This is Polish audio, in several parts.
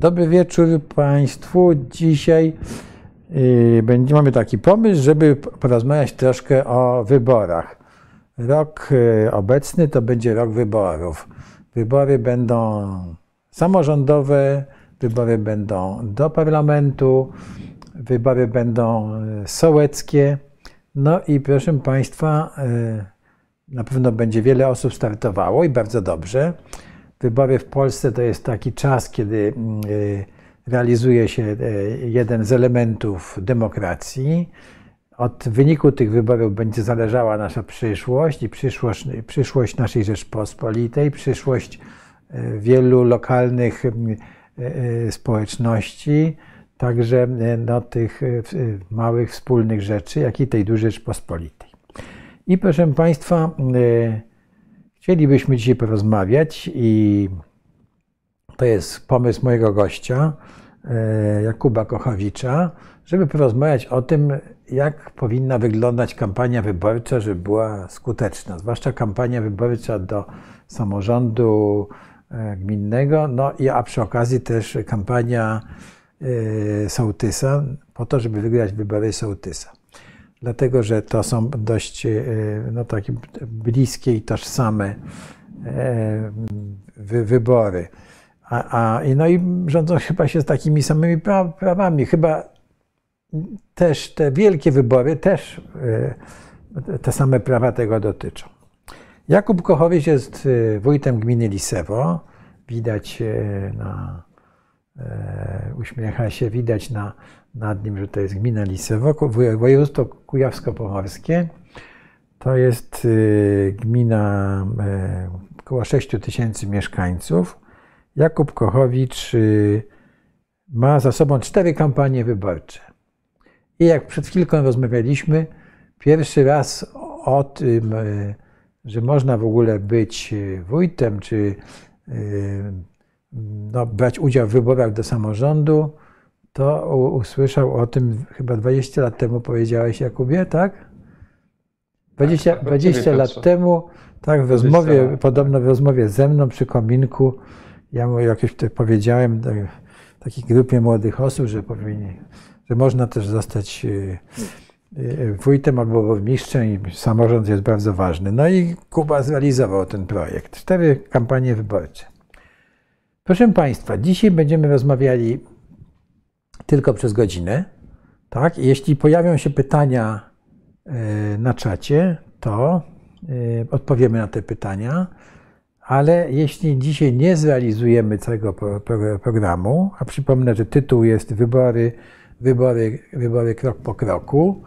Dobry wieczór Państwu. Dzisiaj yy, będzie, mamy taki pomysł, żeby porozmawiać troszkę o wyborach. Rok yy, obecny to będzie rok wyborów. Wybory będą samorządowe, wybory będą do parlamentu, wybory będą yy, sołeckie. No i proszę Państwa, na pewno będzie wiele osób startowało i bardzo dobrze. Wybory w Polsce to jest taki czas, kiedy mm, y, realizuje się y, jeden z elementów demokracji. Od wyniku tych wyborów będzie zależała nasza przyszłość i przyszłość, przyszłość naszej Rzeczpospolitej, przyszłość y, wielu lokalnych społeczności, także no, tych małych wspólnych rzeczy, jak i tej dużej Rzeczpospolitej. I proszę Państwa, Chcielibyśmy dzisiaj porozmawiać i to jest pomysł mojego gościa, e, Jakuba Kochowicza, żeby porozmawiać o tym, jak powinna wyglądać kampania wyborcza, żeby była skuteczna, zwłaszcza kampania wyborcza do samorządu e, gminnego, no i a przy okazji też kampania e, sołtysa, po to, żeby wygrać wybory sołtysa dlatego że to są dość e, no, takie bliskie i tożsame e, wy, wybory. A, a, no i rządzą chyba się z takimi samymi prawami. Chyba też te wielkie wybory też e, te same prawa tego dotyczą. Jakub Kochowicz jest wójtem gminy Lisewo. Widać na, uśmiecha się, widać na, nad nim, że to jest gmina Lisewo, województwo kujawsko-pomorskie. To jest y, gmina e, około 6 tysięcy mieszkańców. Jakub Kochowicz y, ma za sobą cztery kampanie wyborcze. I jak przed chwilką rozmawialiśmy, pierwszy raz o tym, e, że można w ogóle być e, wójtem, czy no, brać udział w wyborach do samorządu, to usłyszał o tym chyba 20 lat temu, powiedziałeś Jakubie, tak? 20, tak, 20 lat temu, tak, w rozmowie, podobno w rozmowie ze mną przy kominku, ja mu jakieś powiedziałem tak, takiej grupie młodych osób, że powinni, że można też zostać y, y, wójtem albo burmistrzem i samorząd jest bardzo ważny. No i Kuba zrealizował ten projekt. Cztery kampanie wyborcze. Proszę Państwa, dzisiaj będziemy rozmawiali tylko przez godzinę. Tak? Jeśli pojawią się pytania e, na czacie, to e, odpowiemy na te pytania. Ale jeśli dzisiaj nie zrealizujemy całego programu, a przypomnę, że tytuł jest Wybory, wybory, wybory krok po kroku,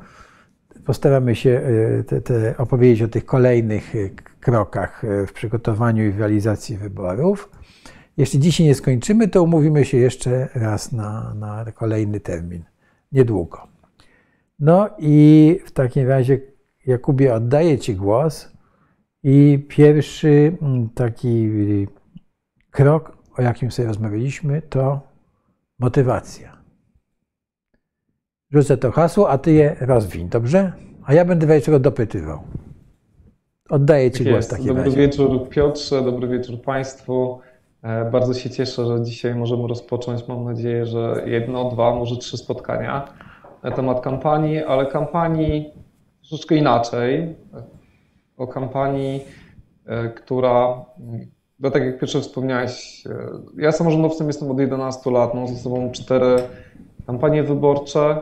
postaramy się e, te, te opowiedzieć o tych kolejnych krokach w przygotowaniu i w realizacji wyborów. Jeśli dzisiaj nie skończymy, to umówimy się jeszcze raz na, na kolejny termin. Niedługo. No i w takim razie, Jakubie, oddaję Ci głos. I pierwszy mm, taki krok, o jakim sobie rozmawialiśmy, to motywacja. Rzucę to hasło, a Ty je rozwiń, dobrze? A ja będę czego dopytywał. Oddaję Ci tak głos w takim Dobry razie. wieczór Piotrze, dobry wieczór Państwu. E, bardzo się cieszę, że dzisiaj możemy rozpocząć, mam nadzieję, że jedno, dwa, może trzy spotkania na temat kampanii, ale kampanii troszeczkę inaczej. O kampanii, e, która, bo tak jak pierwsze wspomniałeś, e, ja samorządowcem jestem od 11 lat, mam ze sobą cztery kampanie wyborcze.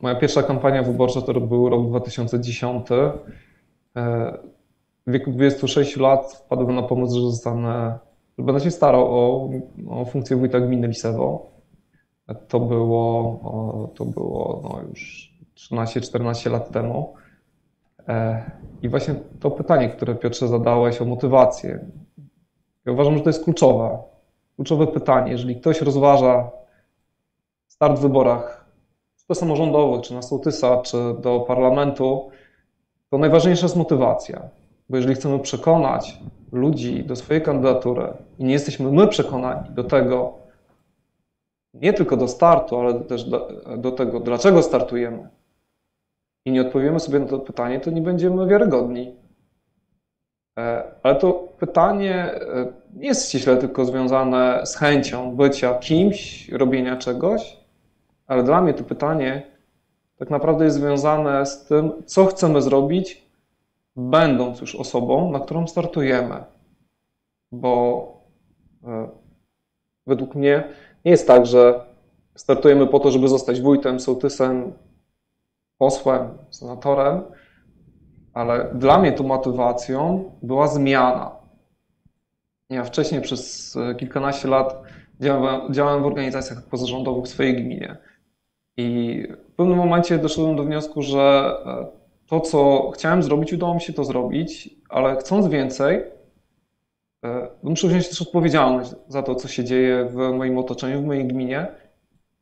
Moja pierwsza kampania wyborcza to był rok 2010. W wieku 26 lat wpadłem na pomysł, że zostanę Będę się starał o, o funkcję wójta gminy Lisewo. To było, to było no już 13-14 lat temu. E, I właśnie to pytanie, które Piotrze zadałeś o motywację, ja uważam, że to jest kluczowe. Kluczowe pytanie. Jeżeli ktoś rozważa start w wyborach, czy to samorządowych, czy na sołtysa, czy do parlamentu, to najważniejsza jest motywacja. Bo jeżeli chcemy przekonać ludzi do swojej kandydatury i nie jesteśmy my przekonani do tego, nie tylko do startu, ale też do, do tego, dlaczego startujemy, i nie odpowiemy sobie na to pytanie, to nie będziemy wiarygodni. Ale to pytanie nie jest ściśle tylko związane z chęcią bycia kimś, robienia czegoś, ale dla mnie to pytanie tak naprawdę jest związane z tym, co chcemy zrobić, będąc już osobą, na którą startujemy. Bo e, według mnie nie jest tak, że startujemy po to, żeby zostać wójtem, sołtysem, posłem, senatorem, ale dla mnie tą motywacją była zmiana. Ja wcześniej przez e, kilkanaście lat działałem, w organizacjach pozarządowych w swojej gminie. I w pewnym momencie doszedłem do wniosku, że e, to, co chciałem zrobić, udało mi się to zrobić, ale chcąc więcej, e, muszę wziąć też odpowiedzialność za to, co się dzieje w moim otoczeniu, w mojej gminie.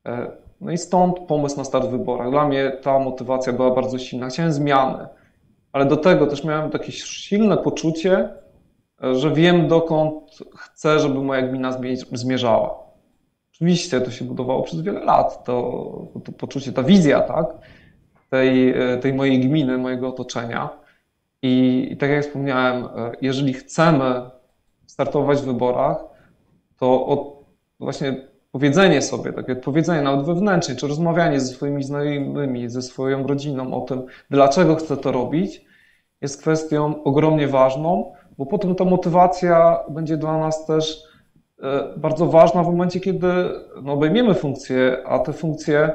E, no i stąd pomysł na start w wyborach. Dla mnie ta motywacja była bardzo silna. Chciałem zmiany, ale do tego też miałem takie silne poczucie, że wiem, dokąd chcę, żeby moja gmina zmierzała. Oczywiście to się budowało przez wiele lat, to, to poczucie, ta wizja, tak, tej, tej mojej gminy, mojego otoczenia. I, I tak jak wspomniałem, jeżeli chcemy startować w wyborach, to od, właśnie powiedzenie sobie, takie odpowiedzenie nawet wewnętrznie, czy rozmawianie ze swoimi znajomymi, ze swoją rodziną o tym, dlaczego chcę to robić, jest kwestią ogromnie ważną, bo potem ta motywacja będzie dla nas też E, bardzo ważna w momencie, kiedy no, obejmiemy funkcje, a te funkcje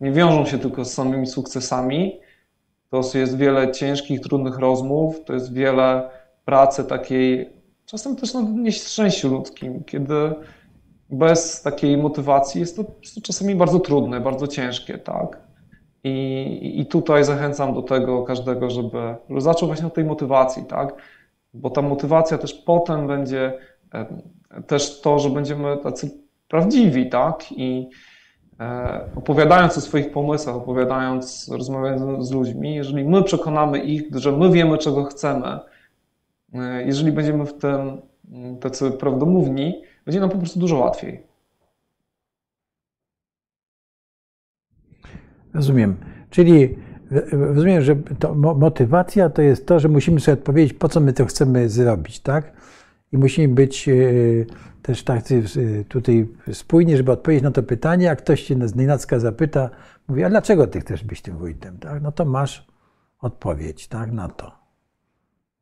nie wiążą się tylko z samymi sukcesami. To jest wiele ciężkich, trudnych rozmów, to jest wiele pracy takiej, czasem też na nieszczęściu ludzkim, kiedy bez takiej motywacji jest to, jest to czasami bardzo trudne, bardzo ciężkie, tak? I, I tutaj zachęcam do tego każdego, żeby zaczął właśnie od tej motywacji, tak? Bo ta motywacja też potem będzie też to, że będziemy tacy prawdziwi, tak? I opowiadając o swoich pomysłach, opowiadając, rozmawiając z ludźmi, jeżeli my przekonamy ich, że my wiemy, czego chcemy, e, jeżeli będziemy w tym mm, tacy prawdomówni, będzie nam po prostu dużo łatwiej. Rozumiem. Czyli rozumiem, że to motywacja to jest to, że musimy sobie odpowiedzieć, po co my to chcemy zrobić, tak? i musimy być e, też tacy e, tutaj spójni, żeby odpowiedzieć na to pytanie. Jak ktoś cię z nienacka zapyta, mówi, a dlaczego ty chcesz być tym wójtem? Tak? No to masz odpowiedź tak, na to.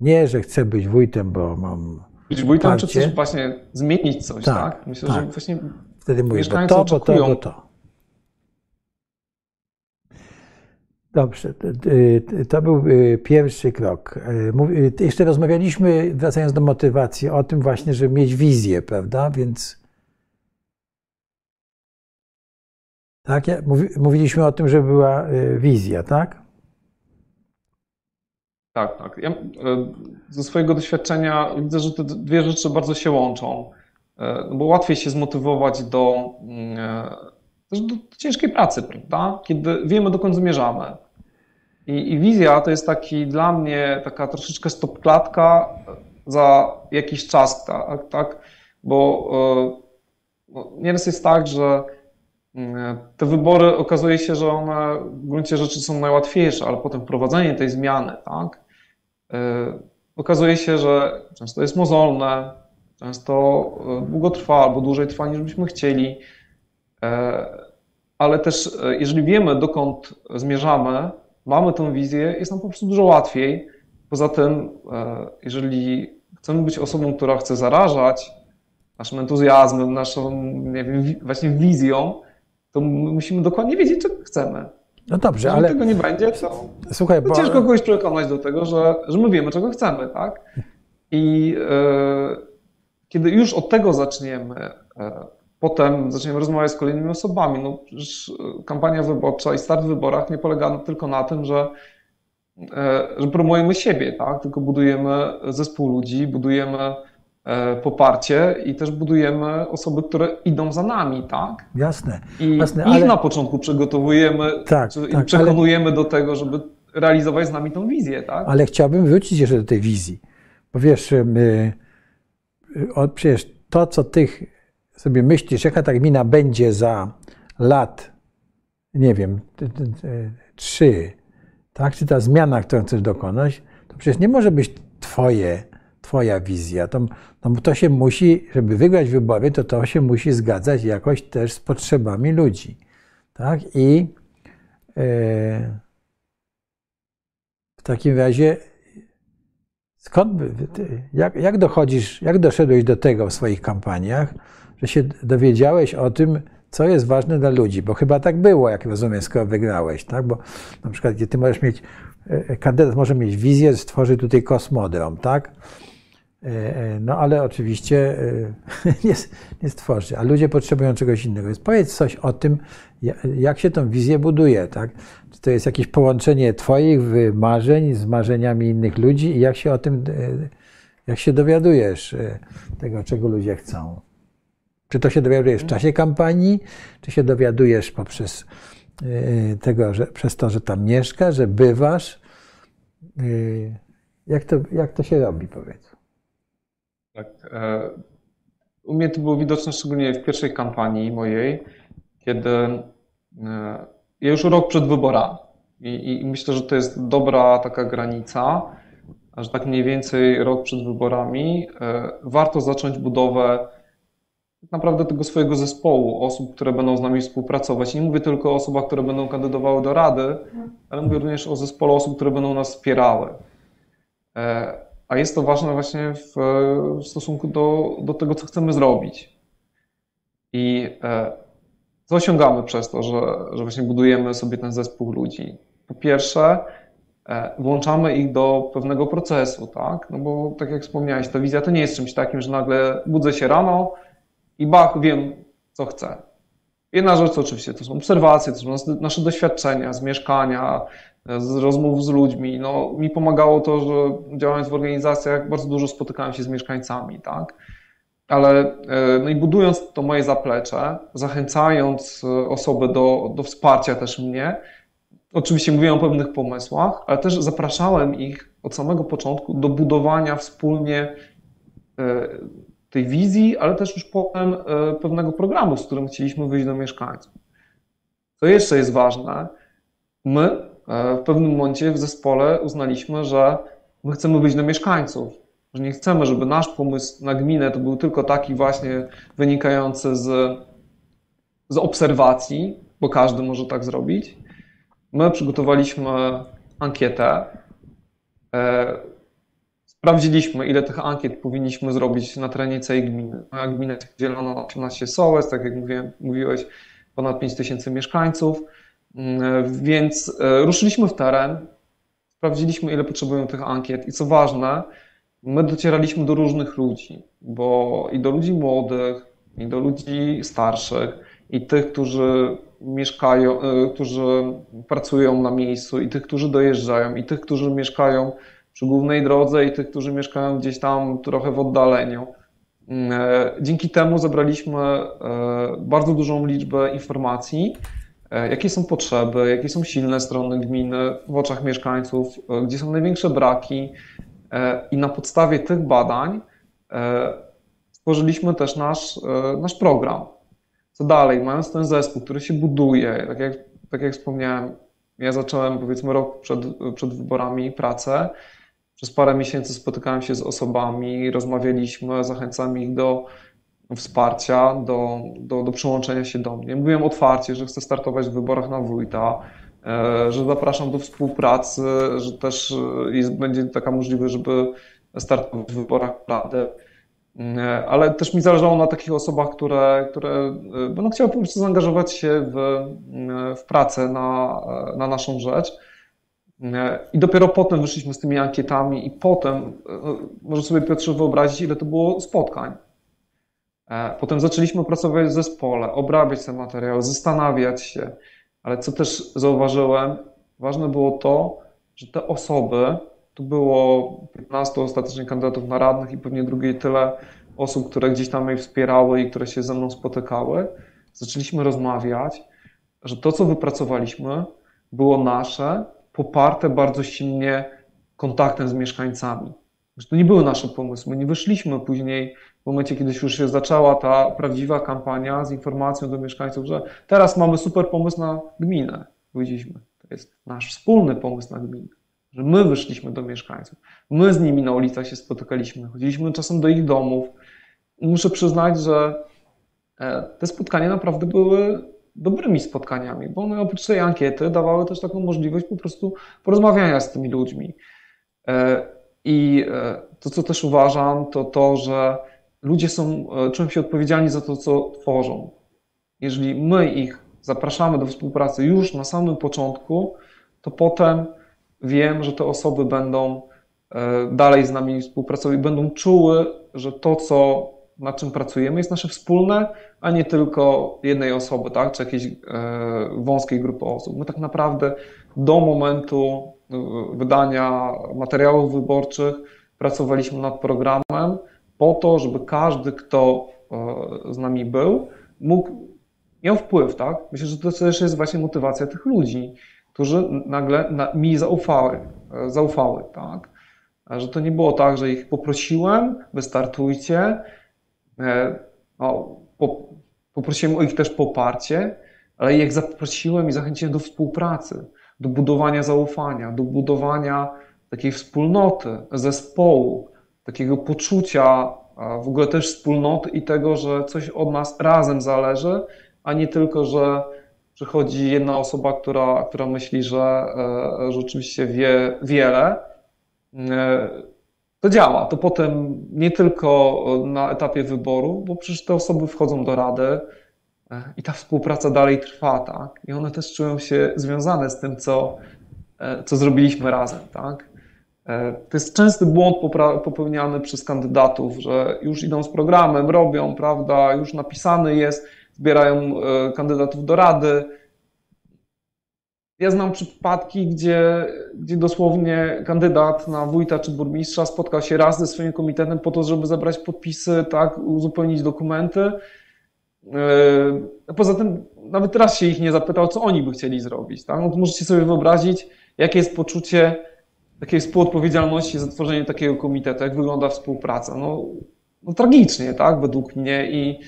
Nie, że chcę być wójtem, bo mam. Być wójtem, parcie. czy też właśnie zmienić coś, tak? tak? Myślę, tak. że właśnie. Wtedy mówisz, bo to, bo to, bo to. Dobrze, to był y, pierwszy krok. Y, y, jeszcze rozmawialiśmy, wracając do motywacji, o tym właśnie, żeby mieć wizję, prawda? Więc. Tak, mówiliśmy o tym, że była wizja, tak? Tak, tak. Ja ze swojego doświadczenia widzę, że te dwie rzeczy bardzo się łączą, bo łatwiej się zmotywować do, mm, do ciężkiej pracy, prawda? Kiedy wiemy, dokąd zmierzamy. I, I, wizja to jest taki dla mnie taka troszeczkę stopklatka za jakiś czas, tak? tak? Bo no, nieraz jest tak, że mm, te wybory okazuje się, że one w gruncie rzeczy są najłatwiejsze, ale potem wprowadzenie tej zmiany, tak? E, okazuje się, że często jest mozolne, często e, długo trwa albo dłużej trwa niż byśmy chcieli. Ale też, jeżeli wiemy, dokąd zmierzamy, mamy tę wizję, jest nam po prostu dużo łatwiej. Poza tym, e, jeżeli chcemy być osobą, która chce zarażać naszym entuzjazmem, naszą nie wiem, właśnie wizją, to musimy dokładnie wiedzieć, czego chcemy. No dobrze, Jeżeli ale. tego nie będzie, to, Słuchaj, to bo... ciężko kogoś przekonać do tego, że, że my wiemy, czego chcemy, tak? I e, kiedy już od tego zaczniemy, e, Potem zaczniemy rozmawiać z kolejnymi osobami. No, e, kampania wyborcza i start w wyborach nie polega tylko na tym, że, e, że promujemy siebie, tak? tylko budujemy zespół ludzi, budujemy e, poparcie i też budujemy osoby, które idą za nami, tak? Jasne. I jasne, ich ale... na początku przygotowujemy tak, czy, tak, przekonujemy ale... do tego, żeby realizować z nami tą wizję, tak? Ale chciałbym wrócić jeszcze do tej wizji. Bo wiesz, my, o, przecież to, co tych sobie myślisz, jaka ta gmina będzie za lat, nie wiem, trzy, tak? Czy ta zmiana, którą chcesz dokonać, to przecież nie może być twoje, twoja wizja. To, no to się musi, żeby wygrać wybory, to to się musi zgadzać jakoś też z potrzebami ludzi. Tak? I e, w takim razie skąd, jak, jak dochodzisz, jak doszedłeś do tego w swoich kampaniach, że się dowiedziałeś o tym, co jest ważne dla ludzi, bo chyba tak było, jak rozumiem, skoro wygrałeś, tak? Bo na przykład, gdzie ty możesz mieć, e, kandydat może mieć wizję, stworzy tutaj kosmodrom, tak? E, e, no ale oczywiście nie, nie stworzy, a ludzie potrzebują czegoś innego. Więc powiedz coś o tym, jak się tą wizję buduje, tak? Czy to jest jakieś połączenie Twoich marzeń z marzeniami innych ludzi i jak się o tym, jak się dowiadujesz tego, czego ludzie chcą? Czy to się dowiadujesz w czasie kampanii, czy się dowiadujesz poprzez y, tego, że przez to, że tam mieszkasz, że bywasz? Y, jak to, jak to się robi, powiedz? Tak. E, u mnie to było widoczne szczególnie w pierwszej kampanii mojej, kiedy e, ja już rok przed wyborami i, i myślę, że to jest dobra taka granica, że tak mniej więcej rok przed wyborami e, warto zacząć budowę tak naprawdę tego swojego zespołu osób, które będą z nami współpracować. Nie mówię tylko o osobach, które będą kandydowały do rady, ale mówię również o zespole osób, które będą nas wspierały. E, a jest to ważne właśnie w, stosunku do, do tego, co chcemy zrobić. I e, co osiągamy przez to, że, że właśnie budujemy sobie ten zespół ludzi? Po pierwsze, e, włączamy ich do pewnego procesu, tak? No bo tak jak wspomniałeś, ta wizja to nie jest czymś takim, że nagle budzę się rano, i bach, wiem, co chcę. Jedna rzecz oczywiście to są obserwacje, to są nasze doświadczenia z mieszkania, z rozmów z ludźmi. No, mi pomagało to, że działając w organizacjach bardzo dużo spotykałem się z mieszkańcami, tak? Ale e, no i budując to moje zaplecze, zachęcając e, osoby do, do wsparcia też mnie, oczywiście mówiłem o pewnych pomysłach, ale też zapraszałem ich od samego początku do budowania wspólnie e, tej wizji, ale też już potem e, pewnego programu, z którym chcieliśmy wyjść do mieszkańców. Co jeszcze jest ważne, my e, w pewnym momencie w zespole uznaliśmy, że my chcemy wyjść do mieszkańców, że nie chcemy, żeby nasz pomysł na gminę to był tylko taki właśnie wynikający z, z obserwacji, bo każdy może tak zrobić. My przygotowaliśmy ankietę, e, Sprawdziliśmy, ile tych ankiet powinniśmy zrobić na terenie całej gminy. Moja gmina jest dzielona na 18 sołec, tak jak mówiłem, mówiłeś, ponad 5 tysięcy mieszkańców, mm, więc e, ruszyliśmy w teren, sprawdziliśmy, ile potrzebują tych ankiet i co ważne, my docieraliśmy do różnych ludzi, bo i do ludzi młodych, i do ludzi starszych, i tych, którzy mieszkają, e, którzy pracują na miejscu, i tych, którzy dojeżdżają, i tych, którzy mieszkają przy głównej drodze i tych, którzy mieszkają gdzieś tam trochę w oddaleniu. Mm, e, dzięki temu zebraliśmy e, bardzo dużą liczbę informacji, e, jakie są potrzeby, jakie są silne strony gminy w oczach mieszkańców, gdzie są największe braki i na podstawie tych badań stworzyliśmy też nasz, nasz program. Co dalej, mając ten zespół, który się buduje, tak jak, tak jak wspomniałem, ja zacząłem powiedzmy rok przed, przed wyborami pracę, przez parę miesięcy spotykałem się z osobami, rozmawialiśmy, zachęcałem ich do wsparcia, do, do, do przyłączenia się do mnie. Mówiłem otwarcie, że chcę startować w wyborach na wójta, e, że zapraszam do współpracy, że też jest, będzie taka możliwość, żeby startować w wyborach rady. E, ale też mi zależało na takich osobach, które, które e, będą chciały po prostu zaangażować się w, w pracę na, na naszą rzecz. E, I dopiero potem wyszliśmy z tymi ankietami, i potem, e, może sobie Piotrze wyobrazić, ile to było spotkań. E, potem zaczęliśmy pracować w zespole, obrabiać te materiały, zastanawiać się. Ale co też zauważyłem, ważne było to, że te osoby, tu było 15 ostatecznie kandydatów na radnych i pewnie drugie tyle osób, które gdzieś tam mnie wspierały i które się ze mną spotykały, zaczęliśmy rozmawiać, że to, co wypracowaliśmy, było nasze, poparte bardzo silnie kontaktem z mieszkańcami. To nie były nasze pomysły. My nie wyszliśmy później, w momencie, kiedy już się zaczęła ta prawdziwa kampania z informacją do mieszkańców, że teraz mamy super pomysł na gminę. Powiedzieliśmy, to jest nasz wspólny pomysł na gminę. że my wyszliśmy do mieszkańców, my z nimi na ulicach się spotykaliśmy, chodziliśmy czasem do ich domów. Muszę przyznać, że e, te spotkania naprawdę były dobrymi spotkaniami, bo one oprócz tej ankiety dawały też taką możliwość po prostu porozmawiania z tymi ludźmi. E, I e, to, co też uważam, to to, że ludzie są, czują się odpowiedzialni za to, co tworzą. Jeżeli my ich zapraszamy do współpracy już na samym początku, to potem wiem, że te osoby będą e, dalej z nami współpracować, będą czuły, że to, co, nad czym pracujemy, jest nasze wspólne, a nie tylko jednej osoby, tak? czy jakiejś e, wąskiej grupy osób. My tak naprawdę do momentu e, wydania materiałów wyborczych pracowaliśmy nad programem po to, żeby każdy, kto z nami był, mógł, miał wpływ, tak? Myślę, że to też jest właśnie motywacja tych ludzi którzy nagle mi zaufały, e, zaufały, tak? Że to nie było tak, że ich poprosiłem, wystartujcie, e, poprosiłem o ich też poparcie, ale ich zaprosiłem i zachęciłem do współpracy, do budowania zaufania, do budowania takiej wspólnoty, zespołu, takiego poczucia w ogóle też wspólnoty i tego, że coś od nas razem zależy, a nie tylko, że przychodzi jedna osoba, która, która myśli, że, e, że rzeczywiście wie wiele, e, to działa. To potem nie tylko na etapie wyboru, bo przecież te osoby wchodzą do rady e, i ta współpraca dalej trwa, tak? I one też czują się związane z tym, co, co zrobiliśmy razem, tak? To jest częsty błąd popełniany przez kandydatów, że już idą z programem, robią, prawda, już napisany jest, zbierają e, kandydatów do rady. Ja znam przypadki, gdzie, gdzie dosłownie kandydat na wójta czy burmistrza spotkał się raz ze swoim komitetem po to, żeby zebrać podpisy, tak, uzupełnić dokumenty. E, poza tym nawet raz się ich nie zapytał, co oni by chcieli zrobić. Tak? No możecie sobie wyobrazić, jakie jest poczucie takiej współodpowiedzialności za tworzenie takiego komitetu, jak wygląda współpraca. No, no tragicznie, tak, według mnie i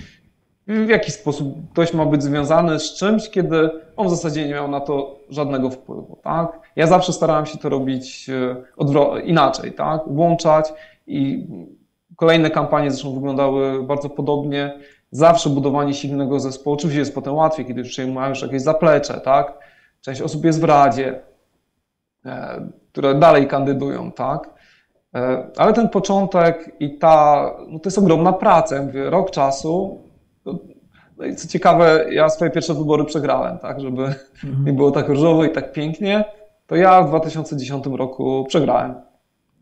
w jaki sposób ktoś ma być związany z czymś, kiedy on w zasadzie nie miał na to żadnego wpływu, tak? Ja zawsze starałem się to robić e, inaczej, tak? Włączać i kolejne kampanie zresztą wyglądały bardzo podobnie. Zawsze budowanie silnego zespołu, oczywiście jest potem łatwiej, kiedy już mają już jakieś zaplecze, tak? Część osób jest w Radzie, e, które dalej kandydują, tak? E, ale ten początek i ta, no to jest ogromna praca. Ja mówię, rok czasu, no i co ciekawe, ja swoje pierwsze wybory przegrałem, tak, żeby mhm. nie było tak różowo i tak pięknie, to ja w 2010 roku przegrałem.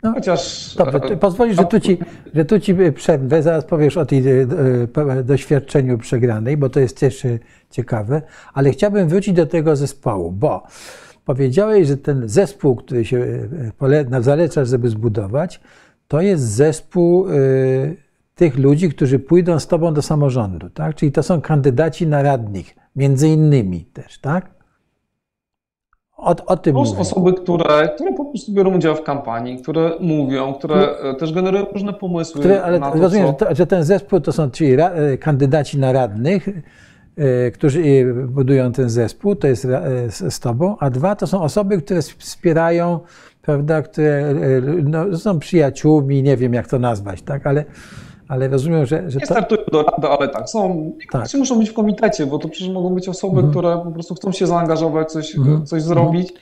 No, Chociaż. Dobrze, ty pozwolisz, że tu, ci, że tu ci przerwę, zaraz powiesz o tej e, e, doświadczeniu przegranej, bo to jest też e, ciekawe, ale chciałbym wrócić do tego zespołu, bo powiedziałeś, że ten zespół, który się zalecasz, żeby zbudować, to jest zespół tych ludzi, którzy pójdą z tobą do samorządu, tak? Czyli to są kandydaci na radnych, między innymi też, tak? O, o tym to są osoby, które, które po prostu biorą udział w kampanii, które mówią, które no, też generują różne pomysły. Które, ale to, rozumiem, co... że ten zespół to są ci e, kandydaci na radnych, e, którzy budują ten zespół, to jest z tobą, a dwa to są osoby, które wspierają, prawda, które no, są przyjaciółmi, nie wiem jak to nazwać, tak, ale ale rozumiem, że. że nie to... startują do rady, ale tak, są. Tak. muszą być w komitecie, bo to przecież mogą być osoby, mhm. które po prostu chcą się zaangażować, coś, mhm. coś zrobić,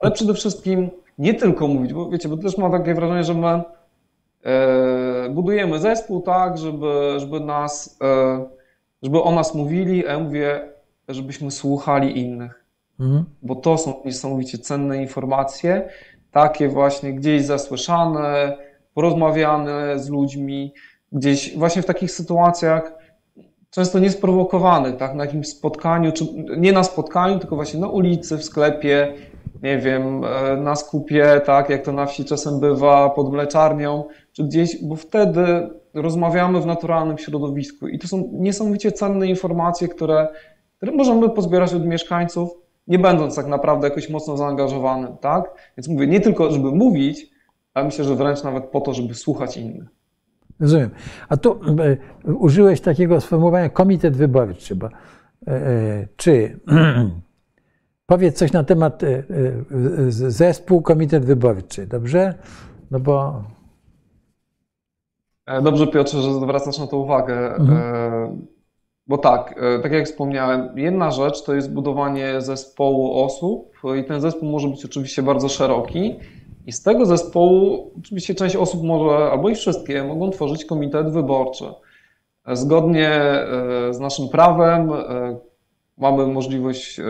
ale przede wszystkim nie tylko mówić, bo wiecie, bo też mam takie wrażenie, że my e, budujemy zespół tak, żeby, żeby nas, e, żeby o nas mówili, a ja mówię, żebyśmy słuchali innych. Mhm. Bo to są niesamowicie cenne informacje, takie właśnie gdzieś zasłyszane, porozmawiane z ludźmi, gdzieś właśnie w takich sytuacjach, często niesprowokowanych, tak, na jakimś spotkaniu, czy nie na spotkaniu, tylko właśnie na ulicy, w sklepie, nie wiem, e, na skupie, tak, jak to na wsi czasem bywa, pod mleczarnią, czy gdzieś, bo wtedy rozmawiamy w naturalnym środowisku i to są niesamowicie cenne informacje, które, które możemy pozbierać od mieszkańców, nie będąc tak naprawdę jakoś mocno zaangażowanym, tak? Więc mówię, nie tylko, żeby mówić, ale myślę, że wręcz nawet po to, żeby słuchać innych. Rozumiem. A tu e, użyłeś takiego sformułowania komitet wyborczy, bo e, e, czy Powiedz coś na temat zespół, komitet wyborczy, dobrze? No bo dobrze, Piotrze, że zwracasz na to uwagę. Mhm. Bo tak, tak jak wspomniałem, jedna rzecz to jest budowanie zespołu osób i ten zespół może być oczywiście bardzo szeroki. I z tego zespołu oczywiście część osób może, albo i wszystkie, mogą tworzyć komitet wyborczy. Zgodnie z naszym prawem mamy możliwość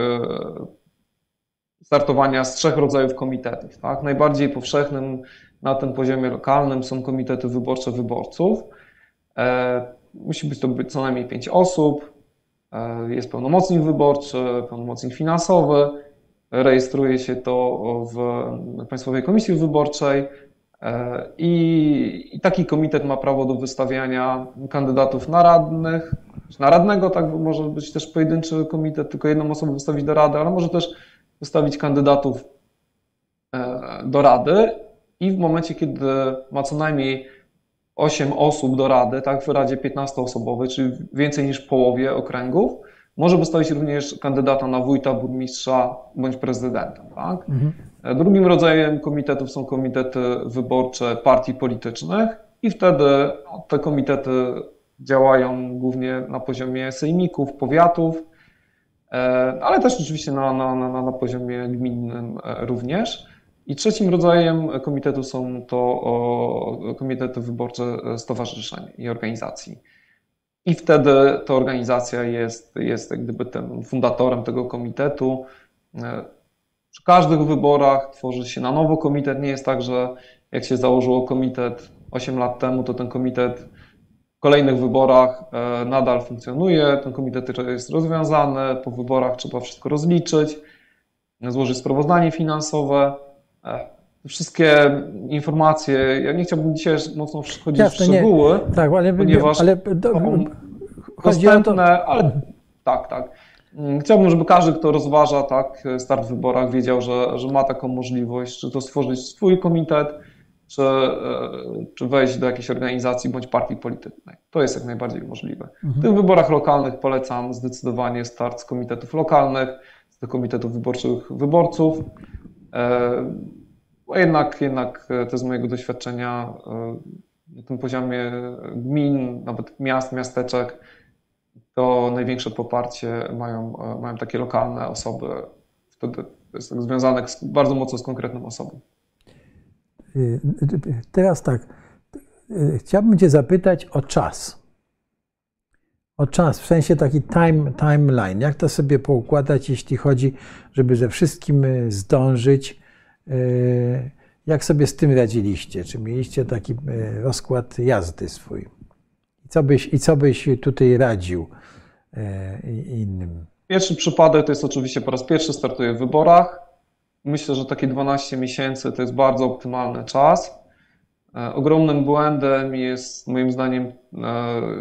startowania z trzech rodzajów komitetów. Tak? Najbardziej powszechnym na tym poziomie lokalnym są komitety wyborcze wyborców. E, musi być to być co najmniej pięć osób. E, jest pełnomocnik wyborczy, pełnomocnik finansowy. Rejestruje się to w Państwowej Komisji Wyborczej. E, I, I, taki komitet ma prawo do wystawiania kandydatów na radnych, na radnego, tak może być też pojedynczy komitet, tylko jedną osobę wystawić do rady, ale może też wystawić kandydatów do rady i w momencie, kiedy ma co najmniej 8 osób do rady, tak, w Radzie 15-osobowej, czyli więcej niż połowie okręgów, może postawić również kandydata na wójta, burmistrza bądź prezydenta. Tak? Mhm. Drugim rodzajem komitetów są komitety wyborcze partii politycznych i wtedy te komitety działają głównie na poziomie sejmików, powiatów, e, ale też oczywiście na, na, na, na poziomie gminnym e, również. I trzecim rodzajem komitetu są to komitety wyborcze stowarzyszeń i organizacji. I wtedy ta organizacja jest, jest jak gdyby tym fundatorem tego komitetu. Przy każdych wyborach tworzy się na nowo komitet. Nie jest tak, że jak się założyło komitet 8 lat temu, to ten komitet w kolejnych wyborach e, nadal funkcjonuje. Ten komitet jest rozwiązany. Po wyborach trzeba wszystko rozliczyć, złożyć sprawozdanie finansowe wszystkie informacje, ja nie chciałbym dzisiaj mocno wchodzić Jasne, w szczegóły, nie. tak, ale, ponieważ ale, do, o to... ale tak, tak. Mm, chciałbym, żeby każdy, kto rozważa tak, start w wyborach, wiedział, że, że ma taką możliwość, czy to stworzyć swój komitet, czy, e, czy wejść do jakiejś organizacji bądź partii politycznej. To jest jak najbardziej możliwe. Mhm. W tych wyborach lokalnych polecam zdecydowanie start z komitetów lokalnych, z komitetów wyborczych wyborców. Bo jednak, jednak e, to z mojego doświadczenia e, na tym poziomie gmin, nawet miast, miasteczek, to największe poparcie mają, e, mają takie lokalne osoby. Wtedy jest tak związane bardzo mocno z konkretną osobą. Teraz tak, chciałbym Cię zapytać o czas. O czas, w sensie taki time, timeline. Jak to sobie poukładać, jeśli chodzi, żeby ze wszystkim zdążyć? E, jak sobie z tym radziliście? Czy mieliście taki e, rozkład jazdy swój? I co byś, i co byś tutaj radził e, innym? Pierwszy przypadek to jest oczywiście po raz pierwszy startuję w wyborach. Myślę, że takie 12 miesięcy to jest bardzo optymalny czas. Ogromnym błędem jest moim zdaniem,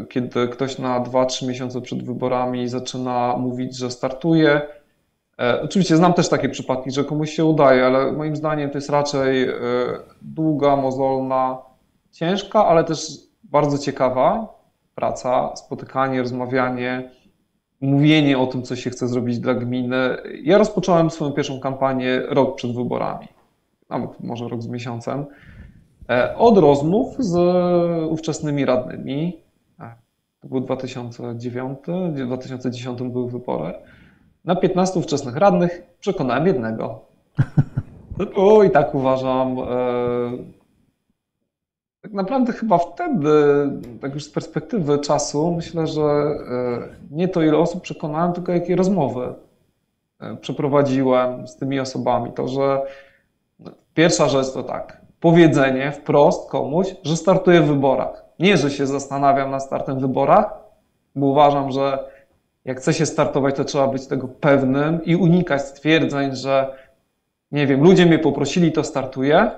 kiedy ktoś na 2-3 miesiące przed wyborami zaczyna mówić, że startuje, oczywiście znam też takie przypadki, że komuś się udaje, ale moim zdaniem to jest raczej e, długa, mozolna, ciężka, ale też bardzo ciekawa praca, spotykanie, rozmawianie, mówienie o tym, co się chce zrobić dla gminy. Ja rozpocząłem swoją pierwszą kampanię rok przed wyborami, nawet może rok z miesiącem, e, od rozmów z ówczesnymi radnymi. To był 2009, w 2010 były wybory. Na 15 wczesnych radnych przekonałem jednego. O, i tak uważam. E, tak naprawdę chyba wtedy, tak już z perspektywy czasu, myślę, że e, nie to ile osób przekonałem, tylko jakie rozmowy e, przeprowadziłem z tymi osobami. To, że pierwsza rzecz to tak, powiedzenie wprost komuś, że startuję w wyborach. Nie, że się zastanawiam nad startem w wyborach, bo uważam, że jak chce się startować, to trzeba być tego pewnym i unikać stwierdzeń, że nie wiem, ludzie mnie poprosili, to startuję.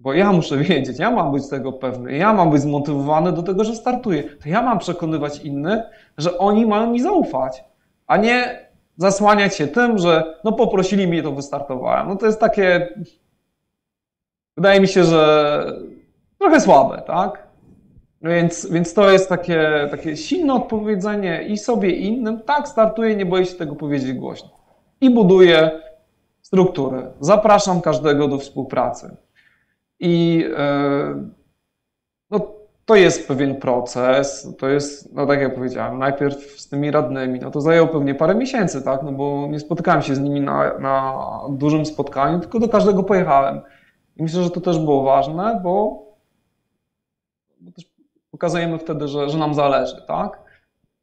Bo ja muszę wiedzieć, ja mam być tego pewny, ja mam być zmotywowany do tego, że startuję. To ja mam przekonywać innych, że oni mają mi zaufać, a nie zasłaniać się tym, że no poprosili mnie, to wystartowałem. No to jest takie, wydaje mi się, że trochę słabe, tak? Więc, więc to jest takie, takie silne odpowiedzenie i sobie i innym. Tak, startuję, nie boję się tego powiedzieć głośno. i buduję struktury. Zapraszam każdego do współpracy. I no, to jest pewien proces, to jest, no tak jak powiedziałem, najpierw z tymi radnymi, no to zajęło pewnie parę miesięcy, tak, no bo nie spotykałem się z nimi na, na dużym spotkaniu, tylko do każdego pojechałem. I myślę, że to też było ważne, bo, pokazujemy wtedy, że, że nam zależy, tak.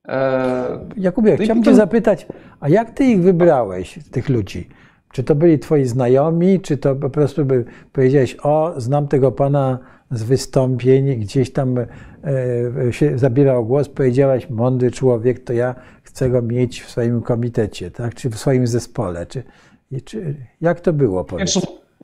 E... Jakubie, no chciałbym cię zapytać, a jak ty ich wybrałeś, tych ludzi? Czy to byli twoi znajomi, czy to po prostu by powiedziałeś, o, znam tego pana z wystąpień, gdzieś tam e, się zabierał głos, powiedziałaś, mądry człowiek, to ja chcę go mieć w swoim komitecie, tak? czy w swoim zespole. Czy, czy, jak to było? Powiedz?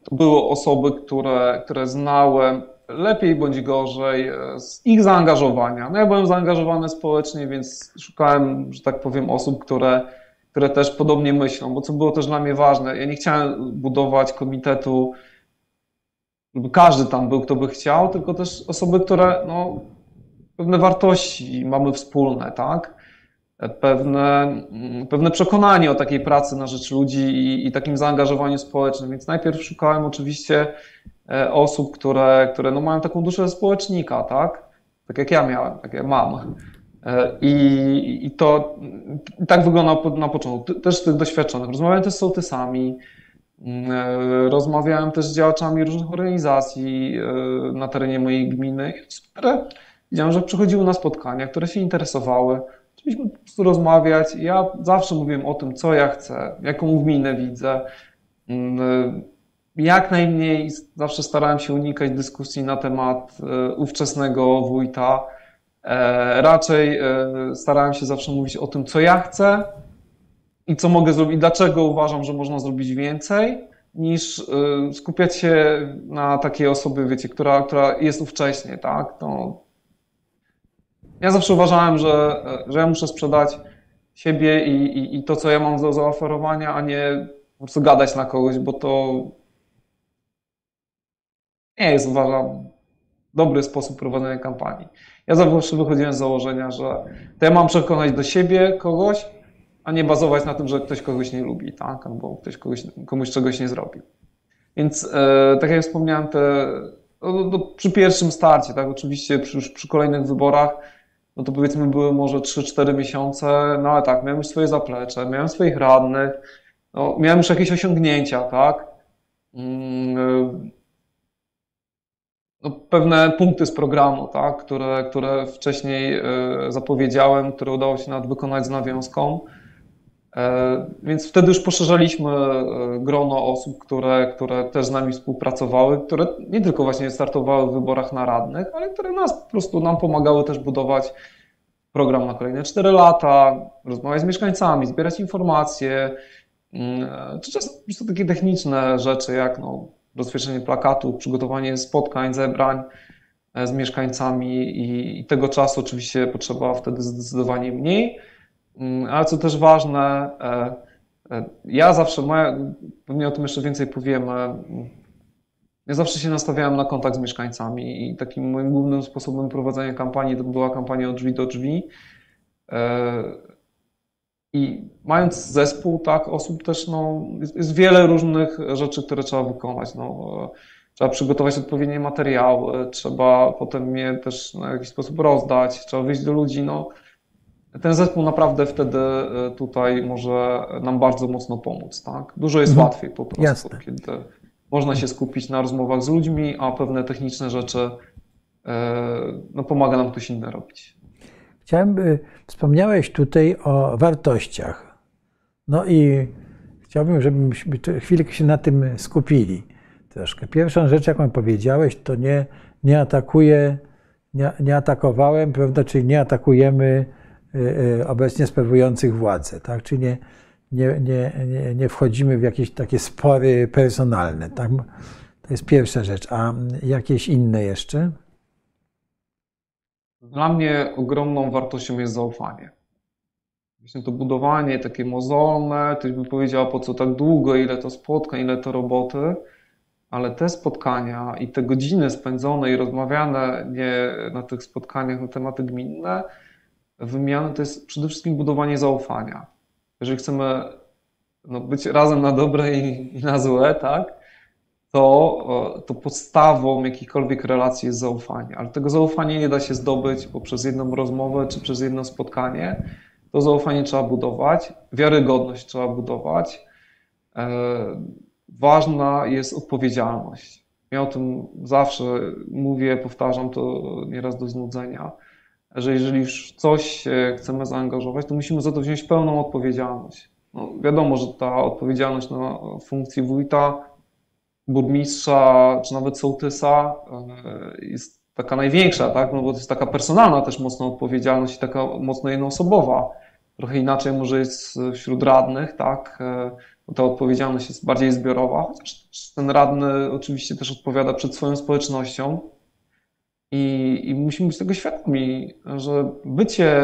To były osoby, które, które znałem lepiej bądź gorzej e, z ich zaangażowania. No ja byłem zaangażowany społecznie, więc szukałem, że tak powiem, osób, które, które też podobnie myślą, bo co było też dla mnie ważne. Ja nie chciałem budować komitetu żeby każdy tam był, kto by chciał, tylko też osoby, które no, pewne wartości mamy wspólne, tak? Pewne, mm, pewne przekonanie o takiej pracy na rzecz ludzi i, i takim zaangażowaniu społecznym. Więc najpierw szukałem oczywiście osób, które, które no mają taką duszę społecznika, tak? Tak jak ja miałem, tak jak mam. E, I, i to tak wygląda na początku. Też z tych doświadczonych. Rozmawiałem też z sołtysami, Mm, e, rozmawiałem też z działaczami różnych organizacji e, na terenie mojej gminy, które widziałem, że przychodziły na spotkania, które się interesowały. Chcieliśmy po prostu rozmawiać. Ja zawsze mówiłem o tym, co ja chcę, jaką gminę widzę. E, jak najmniej zawsze starałem się unikać dyskusji na temat ówczesnego wójta. Raczej starałem się zawsze mówić o tym, co ja chcę, i co mogę zrobić, dlaczego uważam, że można zrobić więcej, niż skupiać się na takiej osobie, wiecie, która, która jest ówcześnie, tak? To ja zawsze uważałem, że, że ja muszę sprzedać siebie i, i, i to, co ja mam do zaoferowania, a nie po prostu gadać na kogoś, bo to nie jest, uważam, dobry sposób prowadzenia kampanii. Ja zawsze wychodziłem z założenia, że to ja mam przekonać do siebie kogoś, a nie bazować na tym, że ktoś kogoś nie lubi, tak? albo ktoś kogoś, komuś czegoś nie zrobił. Więc e, tak jak wspomniałem, te, no, no, no, przy pierwszym starcie, tak, oczywiście przy, już przy kolejnych wyborach, no to powiedzmy były może 3-4 miesiące, no ale tak, miałem już swoje zaplecze, miałem swoich radnych, no, miałem już jakieś osiągnięcia, tak. Mm, e, no, pewne punkty z programu, tak, które, które wcześniej e, zapowiedziałem, które udało się nawet wykonać z nawiązką. E, więc wtedy już poszerzaliśmy e, grono osób, które, które też z nami współpracowały, które nie tylko właśnie startowały w wyborach na radnych, ale które nas po prostu nam pomagały też budować program na kolejne 4 lata, rozmawiać z mieszkańcami, zbierać informacje, mm, czy czasem po prostu takie techniczne rzeczy jak no, rozwieszenie plakatów, przygotowanie spotkań, zebrań z mieszkańcami i, i tego czasu oczywiście potrzeba wtedy zdecydowanie mniej. Mm, ale co też ważne, e, e, ja zawsze, moja, pewnie o tym jeszcze więcej powiemy, ja zawsze się nastawiałem na kontakt z mieszkańcami i takim moim głównym sposobem prowadzenia kampanii to była kampania od drzwi do drzwi. I mając zespół tak osób też, no, jest, jest wiele różnych rzeczy, które trzeba wykonać. No, trzeba przygotować odpowiednie materiały, trzeba potem je też w jakiś sposób rozdać, trzeba wyjść do ludzi. No, ten zespół naprawdę wtedy e, tutaj może nam bardzo mocno pomóc. Tak? Dużo jest mhm. łatwiej po prostu, Jasne. kiedy można się skupić na rozmowach z ludźmi, a pewne techniczne rzeczy e, no, pomaga nam ktoś inny robić. Chciałem, by wspomniałeś tutaj o wartościach. No i chciałbym, żebyśmy chwilkę się na tym skupili troszkę. Pierwszą rzecz, jaką powiedziałeś, to nie, nie atakuję, nie, nie atakowałem, prawda, czyli nie atakujemy Y, y, obecnie sprawujących władzę, tak? Czyli nie, nie, nie, nie wchodzimy w jakieś takie spory personalne, tak? To jest pierwsza rzecz. A jakieś inne jeszcze? Dla mnie ogromną wartością jest zaufanie. Właśnie to budowanie takie mozolne, ktoś by powiedział, po co tak długo, ile to spotkań, ile to roboty, ale te spotkania i te godziny spędzone i rozmawiane nie na tych spotkaniach na tematy gminne, wymiany to jest przede wszystkim budowanie zaufania. Jeżeli chcemy no, być razem na dobre i, i na złe, tak? To, to podstawą jakiejkolwiek relacji jest zaufanie. Ale tego zaufania nie da się zdobyć poprzez jedną rozmowę czy przez jedno spotkanie. To zaufanie trzeba budować, wiarygodność trzeba budować. E, ważna jest odpowiedzialność. Ja o tym zawsze mówię, powtarzam to nieraz do znudzenia, że jeżeli już coś chcemy zaangażować, to musimy za to wziąć pełną odpowiedzialność. No, wiadomo, że ta odpowiedzialność na funkcji wójta, burmistrza czy nawet sołtysa e, jest taka największa, tak? no bo to jest taka personalna też mocno odpowiedzialność i taka mocno jednoosobowa. Trochę inaczej może jest wśród radnych, tak? E, ta odpowiedzialność jest bardziej zbiorowa, chociaż ten radny oczywiście też odpowiada przed swoją społecznością i, i musimy być tego świadomi, że bycie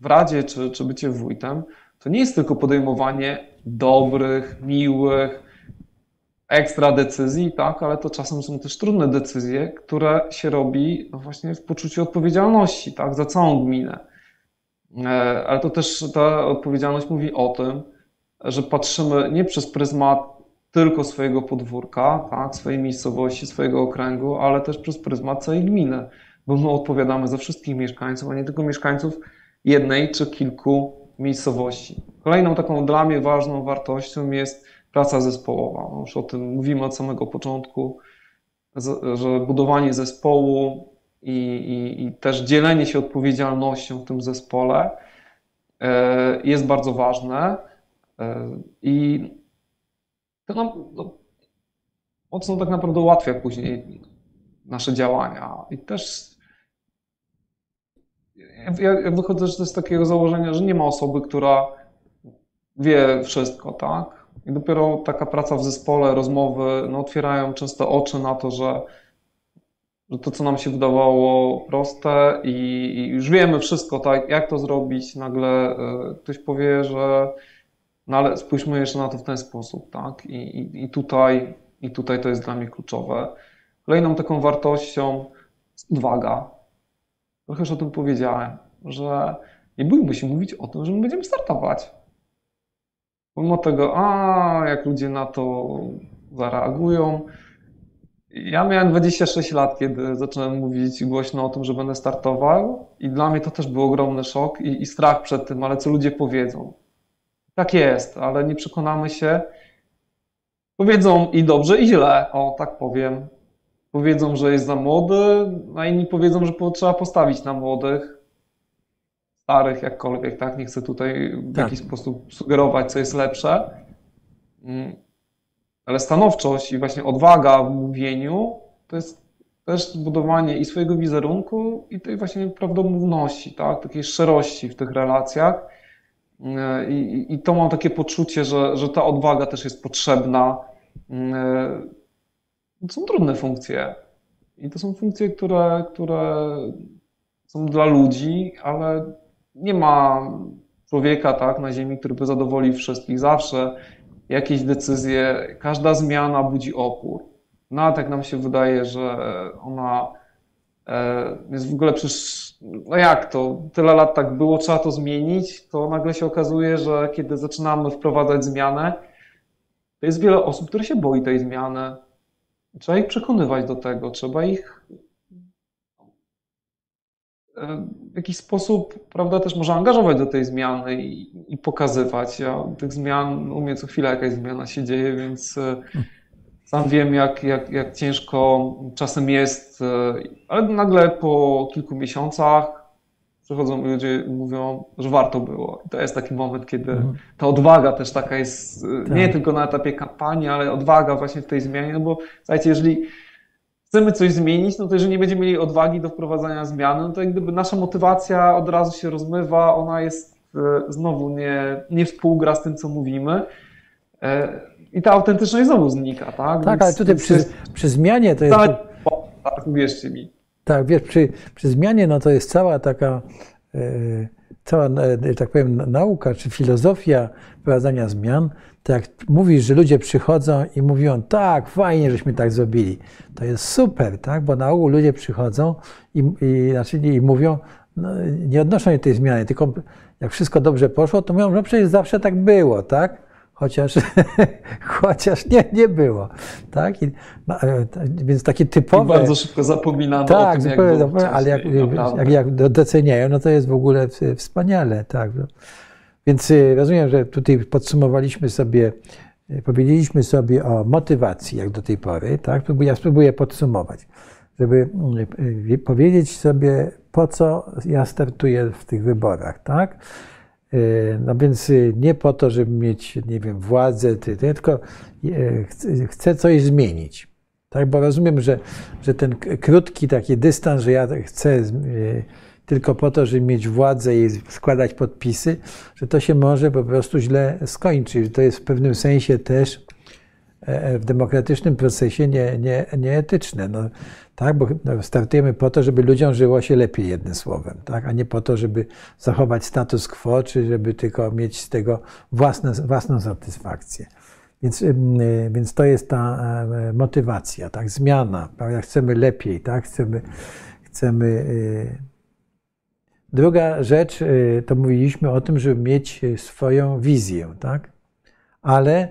w radzie czy, czy bycie wójtem to nie jest tylko podejmowanie dobrych, miłych, ekstra decyzji, tak, ale to czasem są też trudne decyzje, które się robi właśnie w poczuciu odpowiedzialności, tak, za całą gminę. E, ale to też ta odpowiedzialność mówi o tym, że patrzymy nie przez pryzmat tylko swojego podwórka, tak, swojej miejscowości, swojego okręgu, ale też przez pryzmat całej gminy, bo my odpowiadamy za wszystkich mieszkańców, a nie tylko mieszkańców jednej czy kilku miejscowości. Kolejną taką dla mnie ważną wartością jest praca zespołowa. Już o tym mówimy od samego początku, że budowanie zespołu i, i, i też dzielenie się odpowiedzialnością w tym zespole e, jest bardzo ważne. E, I to nam no, mocno tak naprawdę ułatwia później nasze działania. I też ja, ja wychodzę z takiego założenia, że nie ma osoby, która wie wszystko, tak? I dopiero taka praca w zespole, rozmowy no, otwierają często oczy na to, że, że to, co nam się wydawało proste i, i już wiemy wszystko, tak, jak to zrobić, nagle y, ktoś powie, że no ale spójrzmy jeszcze na to w ten sposób, tak? I, i, i, tutaj, I tutaj to jest dla mnie kluczowe. Kolejną taką wartością jest odwaga. Trochę już o tym powiedziałem, że nie bójmy się mówić o tym, że my będziemy startować. Pomimo tego, a jak ludzie na to zareagują. Ja miałem 26 lat, kiedy zacząłem mówić głośno o tym, że będę startował, i dla mnie to też był ogromny szok i, i strach przed tym, ale co ludzie powiedzą. Tak jest, ale nie przekonamy się. Powiedzą i dobrze, i źle, o tak powiem. Powiedzą, że jest za młody, a inni powiedzą, że trzeba postawić na młodych, starych, jakkolwiek, tak? Nie chcę tutaj w tak. jakiś sposób sugerować, co jest lepsze. Mm. Ale stanowczość i właśnie odwaga w mówieniu to jest też budowanie i swojego wizerunku, i tej właśnie prawdomówności, tak? takiej szczerości w tych relacjach. I, I, to mam takie poczucie, że, że ta odwaga też jest potrzebna. Mm, to są trudne funkcje. I to są funkcje, które, które są dla ludzi, ale nie ma człowieka tak, na Ziemi, który by zadowolił wszystkich. Zawsze jakieś decyzje, każda zmiana budzi opór. Nawet jak nam się wydaje, że ona e, jest w ogóle przecież no jak to, tyle lat tak było, trzeba to zmienić, to nagle się okazuje, że kiedy zaczynamy wprowadzać zmianę, to jest wiele osób, które się boi tej zmiany. Trzeba ich przekonywać do tego, trzeba ich w jakiś sposób, prawda, też może angażować do tej zmiany i, i pokazywać. Ja tych zmian, u mnie co chwila jakaś zmiana się dzieje, więc e, sam wiem, jak, jak, jak ciężko czasem jest, e, ale nagle po kilku miesiącach przychodzą ludzie i mówią, że warto było. I to jest taki moment, kiedy mhm. ta odwaga też taka jest, e, tak. nie tylko na etapie kampanii, ale odwaga właśnie w tej zmianie, no bo słuchajcie, jeżeli chcemy coś zmienić, no to jeżeli nie będziemy mieli odwagi do wprowadzania zmiany, no to jak gdyby nasza motywacja od razu się rozmywa, ona jest e, znowu nie, nie współgra z tym, co mówimy i ta autentyczność znowu znika, tak? Tak, Więc, ale tutaj przy, jest... przy zmianie to jest... Tak, tak, wierzcie mi. Tak, wiesz, przy, przy zmianie no to jest cała taka, e, cała, e, tak powiem, nauka czy filozofia wprowadzania zmian. Tak jak mówisz, że ludzie przychodzą i mówią, tak, fajnie, żeśmy tak zrobili. To jest super, tak? Bo na ogół ludzie przychodzą i, i, znaczy, i mówią, no, nie odnoszą się tej zmiany, tylko jak wszystko dobrze poszło, to mówią, że przecież zawsze tak było, tak? Chociaż, chociaż nie, nie było. Tak? I, no, więc takie typowe. I bardzo szybko zapominamy tak, o tym, zupełnie, jak było ale jak, jak, jak, doceniają, no to jest w ogóle wspaniale. Tak. Więc y, rozumiem, że tutaj podsumowaliśmy sobie, y, powiedzieliśmy sobie o motywacji, jak do tej pory. Tak? Ja spróbuję podsumować, żeby y, powiedzieć sobie, po co ja startuję w tych wyborach. Tak? No więc nie po to, żeby mieć, nie wiem, władzę, tylko chcę coś zmienić. Tak, bo rozumiem, że, że ten krótki taki dystans, że ja chcę tylko po to, żeby mieć władzę i składać podpisy, że to się może po prostu źle skończyć. To jest w pewnym sensie też e, e, w demokratycznym procesie nie, nie, nieetyczne. No, tak, bo no, startujemy po to, żeby ludziom żyło się lepiej, jednym słowem, tak, a nie po to, żeby zachować status quo, czy żeby tylko mieć z tego własne, własną satysfakcję. Więc, e, więc to jest ta motywacja, tak, zmiana, prawda? chcemy lepiej, tak, chcemy, chcemy Druga rzecz, to mówiliśmy o tym, żeby mieć swoją wizję, tak? Ale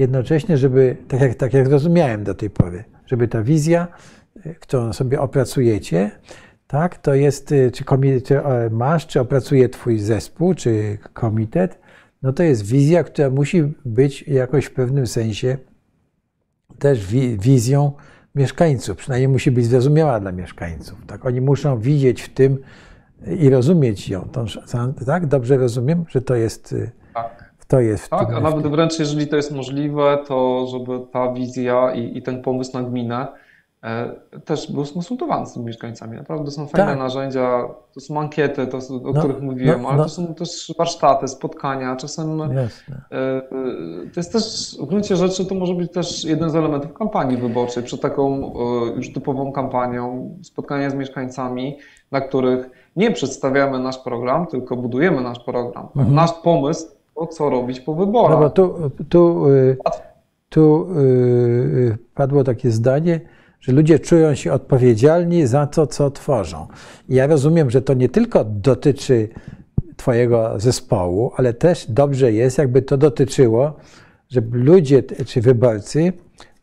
jednocześnie, żeby, tak jak, tak jak rozumiałem do tej pory, żeby ta wizja, y, którą sobie opracujecie, tak, to jest, y, czy, komitet, czy masz, czy opracuje Twój zespół, czy komitet, no to jest wizja, która musi być jakoś w pewnym sensie też wizją mieszkańców, przynajmniej musi być zrozumiała dla mieszkańców. Tak? Oni muszą widzieć w tym, i rozumieć ją. Tak? Dobrze rozumiem, że to jest. Tak. To jest tak, a nawet wręcz jeżeli to jest możliwe, to żeby ta wizja i, i ten pomysł na gminę e, też był skonsultowany z tymi mieszkańcami. Naprawdę są fajne tak. narzędzia, to są ankiety, to, o no, których mówiłem, no, ale no. to są też warsztaty, spotkania, czasem Jasne. E, e, to jest też w gruncie rzeczy to może być też jeden z elementów kampanii wyborczej, przed taką już typową kampanią, spotkania z mieszkańcami, na których nie przedstawiamy nasz program, tylko budujemy nasz program. Mhm. Nasz pomysł, o co robić po wyborach. No bo tu, tu, y, tu y, padło takie zdanie, że ludzie czują się odpowiedzialni za to, co tworzą. I ja rozumiem, że to nie tylko dotyczy Twojego zespołu, ale też dobrze jest, jakby to dotyczyło, żeby ludzie czy wyborcy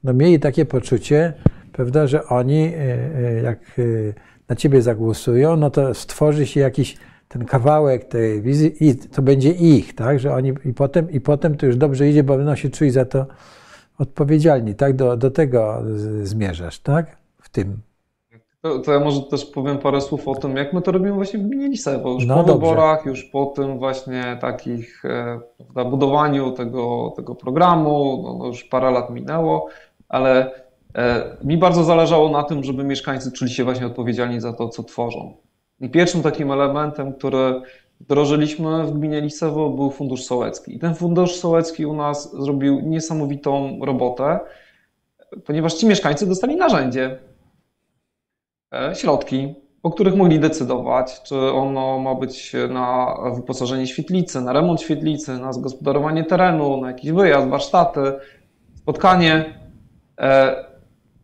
no, mieli takie poczucie, prawda, że oni, y, jak na ciebie zagłosują, no to stworzy się jakiś ten kawałek tej wizji i to będzie ich, tak, że oni i potem, i potem to już dobrze idzie, bo będą się czuli za to odpowiedzialni, tak, do, do tego zmierzasz, tak, w tym. To, to, ja może też powiem parę słów o tym, jak my to robimy właśnie w gminie Lisewo. Już no po dobrze. wyborach, już po tym właśnie takich e, budowaniu tego, tego programu, no, no już parę lat minęło, ale E, mi bardzo zależało na tym, żeby mieszkańcy czuli się właśnie odpowiedzialni za to, co tworzą. I pierwszym takim elementem, który wdrożyliśmy w gminie Lisewo był Fundusz Sołecki. I ten Fundusz Sołecki u nas zrobił niesamowitą robotę, ponieważ ci mieszkańcy dostali narzędzie, e, środki, o których mogli decydować, czy ono ma być na wyposażenie świetlicy, na remont świetlicy, na zagospodarowanie terenu, na jakiś wyjazd, warsztaty, spotkanie.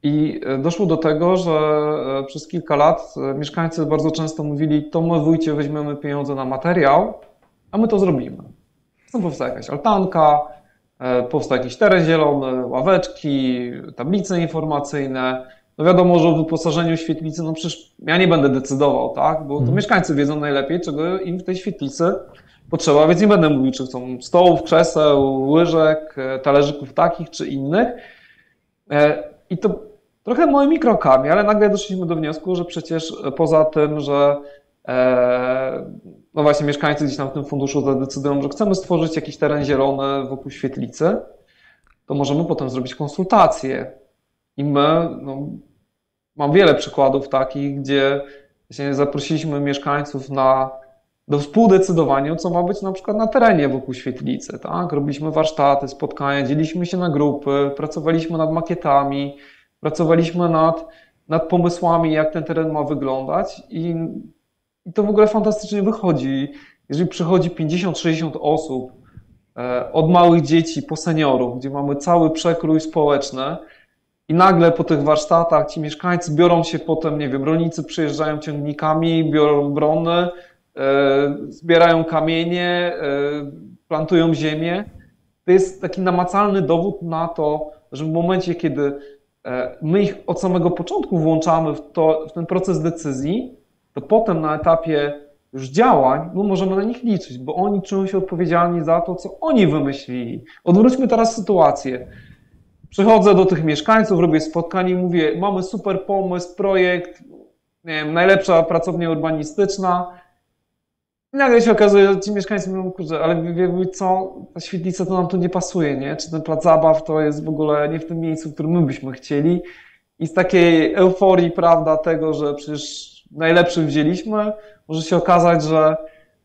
I e, doszło do tego, że e, przez kilka lat e, mieszkańcy bardzo często mówili, to my wójcie weźmiemy pieniądze na materiał, a my to zrobimy. No powstała jakaś altanka, powstał jakiś teren zielony, ławeczki, tablice informacyjne. No wiadomo, że o wyposażeniu świetlicy, no przecież ja nie będę decydował, tak? Bo to hmm. mieszkańcy wiedzą najlepiej, czego im w tej świetlicy potrzeba, więc nie będę mówił, czy chcą stołów, krzeseł, łyżek, talerzyków takich czy innych. I to trochę małymi krokami, ale nagle doszliśmy do wniosku, że przecież poza tym, że e, no właśnie mieszkańcy gdzieś tam w tym funduszu zadecydują, że chcemy stworzyć jakiś teren zielony wokół świetlicy, to możemy potem zrobić konsultacje. I my, no, mam wiele przykładów takich, gdzie zaprosiliśmy mieszkańców na, do współdecydowania, co ma być na przykład na terenie wokół świetlicy. Tak? Robiliśmy warsztaty, spotkania, dzieliliśmy się na grupy, pracowaliśmy nad makietami, Pracowaliśmy nad, nad pomysłami, jak ten teren ma wyglądać i, i to w ogóle fantastycznie wychodzi. Jeżeli przychodzi 50-60 osób, e, od małych dzieci po seniorów, gdzie mamy cały przekrój społeczny, i nagle po tych warsztatach ci mieszkańcy biorą się potem, nie wiem, rolnicy przyjeżdżają ciągnikami, biorą brony, e, zbierają kamienie, e, plantują ziemię to jest taki namacalny dowód na to, że w momencie, kiedy my ich od samego początku włączamy w, to, w ten proces decyzji, to potem na etapie już działań, no możemy na nich liczyć, bo oni czują się odpowiedzialni za to, co oni wymyślili. Odwróćmy teraz sytuację. Przychodzę do tych mieszkańców, robię spotkanie i mówię, mamy super pomysł, projekt, nie wiem, najlepsza pracownia urbanistyczna. Nagle się okazuje, że ci mieszkańcy mówią, kurczę, ale wie, co, ta świetlica to nam tu nie pasuje, nie? Czy ten plac zabaw to jest w ogóle nie w tym miejscu, w którym my byśmy chcieli. I z takiej euforii, prawda, tego, że przecież najlepszym wzięliśmy, może się okazać, że,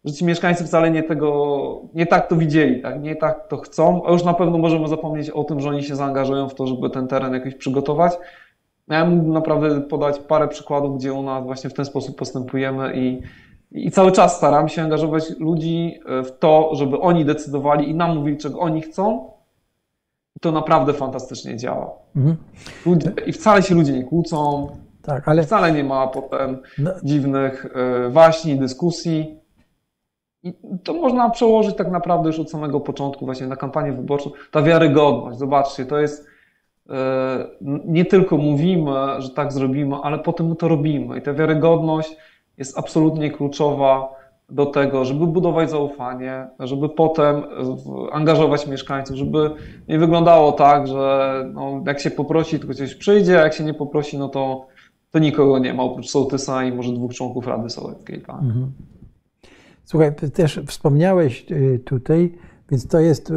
że ci mieszkańcy wcale nie tego, nie tak to widzieli, tak? nie tak to chcą, a już na pewno możemy zapomnieć o tym, że oni się zaangażują w to, żeby ten teren jakoś przygotować. Ja mógłbym naprawdę podać parę przykładów, gdzie u nas właśnie w ten sposób postępujemy i, i cały czas staram się angażować ludzi w to, żeby oni decydowali i nam mówili, czego oni chcą. I to naprawdę fantastycznie działa. Mhm. Ludzie, I wcale się ludzie nie kłócą, tak, ale... Wcale nie ma potem no... dziwnych e, waśni, dyskusji. I to można przełożyć tak naprawdę już od samego początku właśnie na kampanię wyborczą. Ta wiarygodność, zobaczcie, to jest e, nie tylko mówimy, że tak zrobimy, ale potem my to robimy. I ta wiarygodność jest absolutnie kluczowa do tego, żeby budować zaufanie, żeby potem angażować mieszkańców, żeby nie wyglądało tak, że no, jak się poprosi, tylko coś przyjdzie, a jak się nie poprosi, no to to nikogo nie ma, oprócz sołtysa i może dwóch członków Rady Sołeckiej. Tak? Mhm. Słuchaj, też wspomniałeś y, tutaj, więc to jest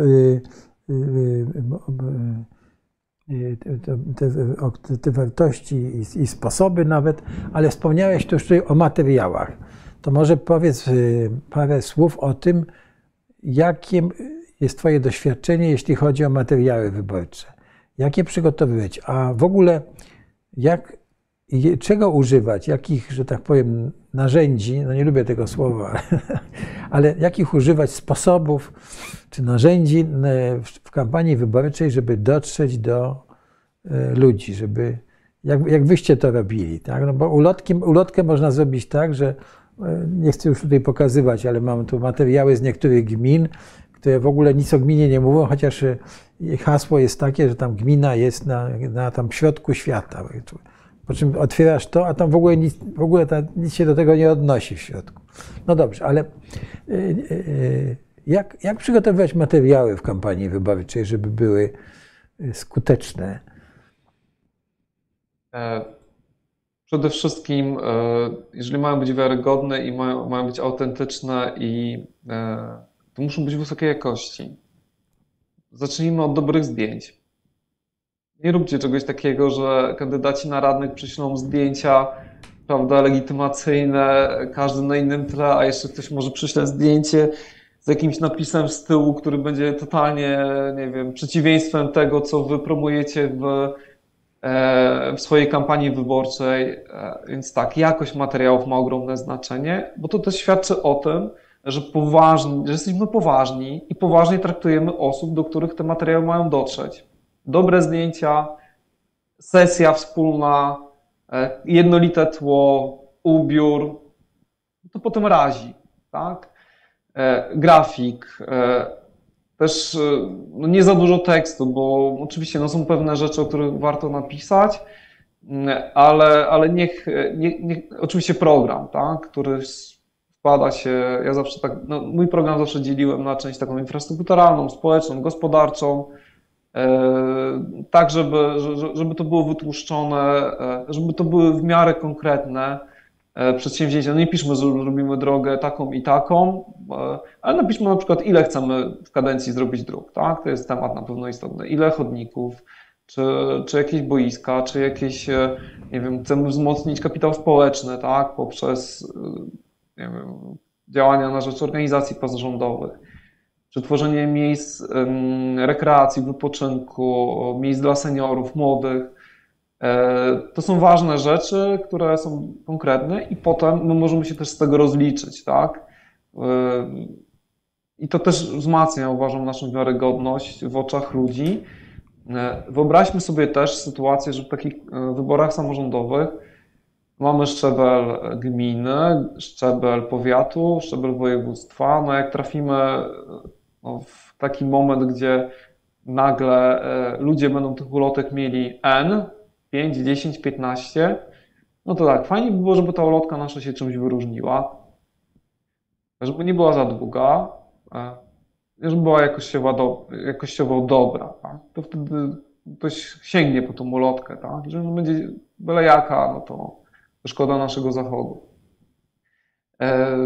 y, y, te, te wartości i, sposoby nawet, ale wspomniałeś też tutaj o materiałach. To może powiedz parę słów o tym, jakie jest Twoje doświadczenie, jeśli chodzi o materiały wyborcze. Jakie przygotowywać, a w ogóle jak czego używać, jakich, że tak powiem, narzędzi, no nie lubię tego słowa, ale jakich używać sposobów czy narzędzi e, w kampanii wyborczej, żeby dotrzeć do e, ludzi, żeby, jak, jak wyście to robili, tak? No bo ulotki, ulotkę można zrobić tak, że e, nie chcę już tutaj pokazywać, ale mam tu materiały z niektórych gmin, które w ogóle nic o gminie nie mówią, chociaż hasło jest takie, że tam gmina jest na, na tam środku świata. Po czym otwierasz to, a tam w ogóle nic, w ogóle ta, nic się do tego nie odnosi w środku. No dobrze, ale y, y, y, jak, jak przygotowywać materiały w kampanii wyborczej, żeby były skuteczne? E, przede wszystkim, e, jeżeli mają być wiarygodne i mają, mają być autentyczne, i e, to muszą być wysokiej jakości. Zacznijmy od dobrych zdjęć. Nie róbcie czegoś takiego, że kandydaci na radnych przyślą zdjęcia, prawda, legitymacyjne, każdy na innym tle, a jeszcze ktoś może przyśle zdjęcie z jakimś napisem z tyłu, który będzie totalnie, nie wiem, przeciwieństwem tego, co wy promujecie w, e, w swojej kampanii wyborczej. E, więc tak, jakość materiałów ma ogromne znaczenie, bo to też świadczy o tym, że, poważni, że jesteśmy poważni i poważnie traktujemy osób, do których te materiały mają dotrzeć dobre zdjęcia, sesja wspólna, e, jednolite tło, ubiór, to potem razi, tak? E, grafik, e, też no nie za dużo tekstu, bo oczywiście no są pewne rzeczy, o których warto napisać, mm, ale, ale niech, oczywiście program, tak, który wkłada się, ja zawsze tak, no mój program zawsze dzieliłem na część taką infrastrukturalną, społeczną, gospodarczą, tak żeby, żeby to było wytłuszczone, e, żeby to były w miarę konkretne e, przedsięwzięcia. No nie piszmy, że robimy drogę taką i taką, ale napiszmy na przykład, ile chcemy w kadencji zrobić dróg, tak? To jest temat na pewno istotny. Ile chodników, czy, czy jakieś boiska, czy jakieś, nie wiem, chcemy wzmocnić kapitał społeczny, tak? Poprzez, nie wiem, działania na rzecz organizacji pozarządowych czy tworzenie miejsc rekreacji, wypoczynku, miejsc dla seniorów, młodych. E, to są ważne rzeczy, które są konkretne i potem my możemy się też z tego rozliczyć, tak? E, I to też wzmacnia, uważam, naszą wiarygodność w oczach ludzi. E, wyobraźmy sobie też sytuację, że w takich wyborach samorządowych mamy szczebel gminy, szczebel powiatu, szczebel województwa. No jak trafimy no, w taki moment, gdzie nagle e, ludzie będą tych ulotek mieli N, 5, 10, 15, no to tak, fajnie by było, żeby ta ulotka nasza się czymś wyróżniła, żeby nie była za długa, e, żeby była jakościowo, do, jakościowo dobra, tak? to wtedy ktoś sięgnie po tą ulotkę, tak? Jeżeli będzie byle jaka, no to szkoda naszego zachodu. E,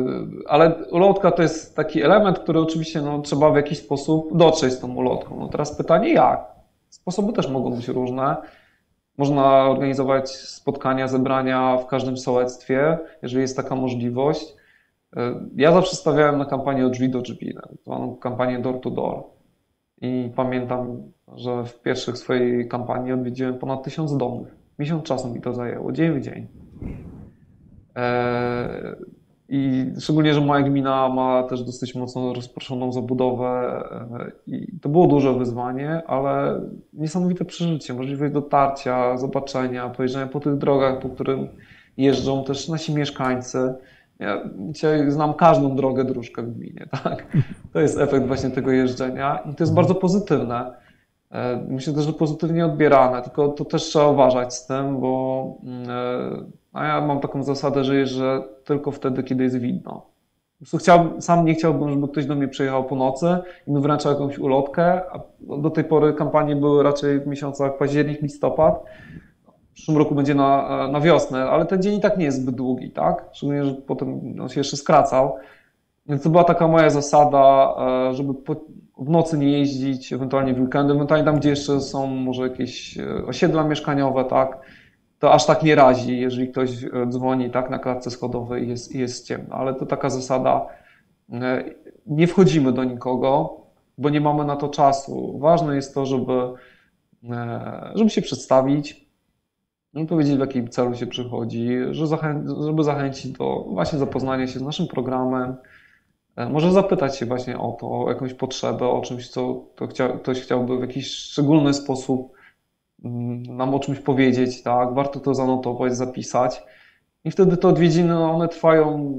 ale ulotka to jest taki element, który oczywiście no, trzeba w jakiś sposób dotrzeć z tą ulotką. No teraz pytanie jak? Sposoby też mogą być różne. Można organizować spotkania, zebrania w każdym sołectwie, jeżeli jest taka możliwość. E, ja zawsze stawiałem na kampanię od drzwi do drzwi, tą kampanię door to door. I pamiętam, że w pierwszych swojej kampanii odwiedziłem ponad tysiąc domów. Miesiąc czasu mi to zajęło, dzień w dzień. E, I szczególnie, że moja gmina ma też dosyć mocno rozproszoną zabudowę e, i to było duże wyzwanie, ale niesamowite przeżycie, możliwość dotarcia, zobaczenia, pojeżdżania po tych drogach, po którym jeżdżą też nasi mieszkańcy. Ja dzisiaj znam każdą drogę dróżkę w gminie, tak? To jest efekt właśnie tego jeżdżenia i to jest bardzo pozytywne. E, myślę też, że pozytywnie odbierane, tylko to też trzeba uważać z tym, bo mm, e, a ja mam taką zasadę, że jeżdżę tylko wtedy, kiedy jest widno. Chciałbym, sam nie chciałbym, żeby ktoś do mnie przyjechał po nocy i mi wręczał jakąś ulotkę. A do tej pory kampanie były raczej w miesiącach październik, listopad. W przyszłym roku będzie na, na wiosnę, ale ten dzień i tak nie jest zbyt długi, tak? Szczególnie, że potem on się jeszcze skracał. Więc to była taka moja zasada, e, żeby po, w nocy nie jeździć, ewentualnie w weekendy, ewentualnie tam, gdzie jeszcze są może jakieś e, osiedla mieszkaniowe, tak? To aż tak nie razi, jeżeli ktoś e, dzwoni tak na klatce schodowej i jest, jest ciemno. Ale to taka zasada, e, nie wchodzimy do nikogo, bo nie mamy na to czasu. Ważne jest to, żeby, e, żeby się przedstawić, powiedzieć, w jakim celu się przychodzi, żeby zachęcić do właśnie zapoznania się z naszym programem, może zapytać się właśnie o to, o jakąś potrzebę, o czymś, co ktoś chciałby w jakiś szczególny sposób nam o czymś powiedzieć, tak? Warto to zanotować, zapisać. I wtedy te odwiedziny, no, one trwają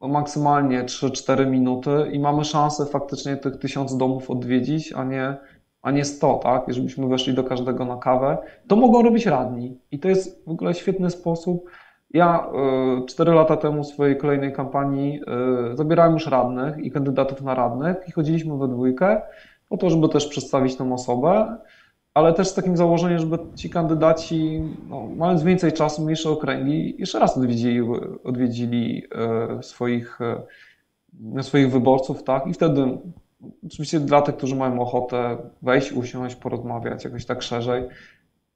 maksymalnie 3-4 minuty i mamy szansę faktycznie tych tysiąc domów odwiedzić, a nie, a nie 100, tak? Jeżeli byśmy weszli do każdego na kawę, to mogą robić radni. I to jest w ogóle świetny sposób. Ja y, 4 lata temu w swojej kolejnej kampanii y, zabierałem już radnych i kandydatów na radnych i chodziliśmy we dwójkę po to, żeby też przedstawić tą osobę ale też z takim założeniem, żeby ci kandydaci, no, mając więcej czasu, mniejsze okręgi, jeszcze raz odwiedzili, odwiedzili e, swoich, e, swoich wyborców, tak? I wtedy, oczywiście dla tych, którzy mają ochotę wejść, usiąść, porozmawiać jakoś tak szerzej,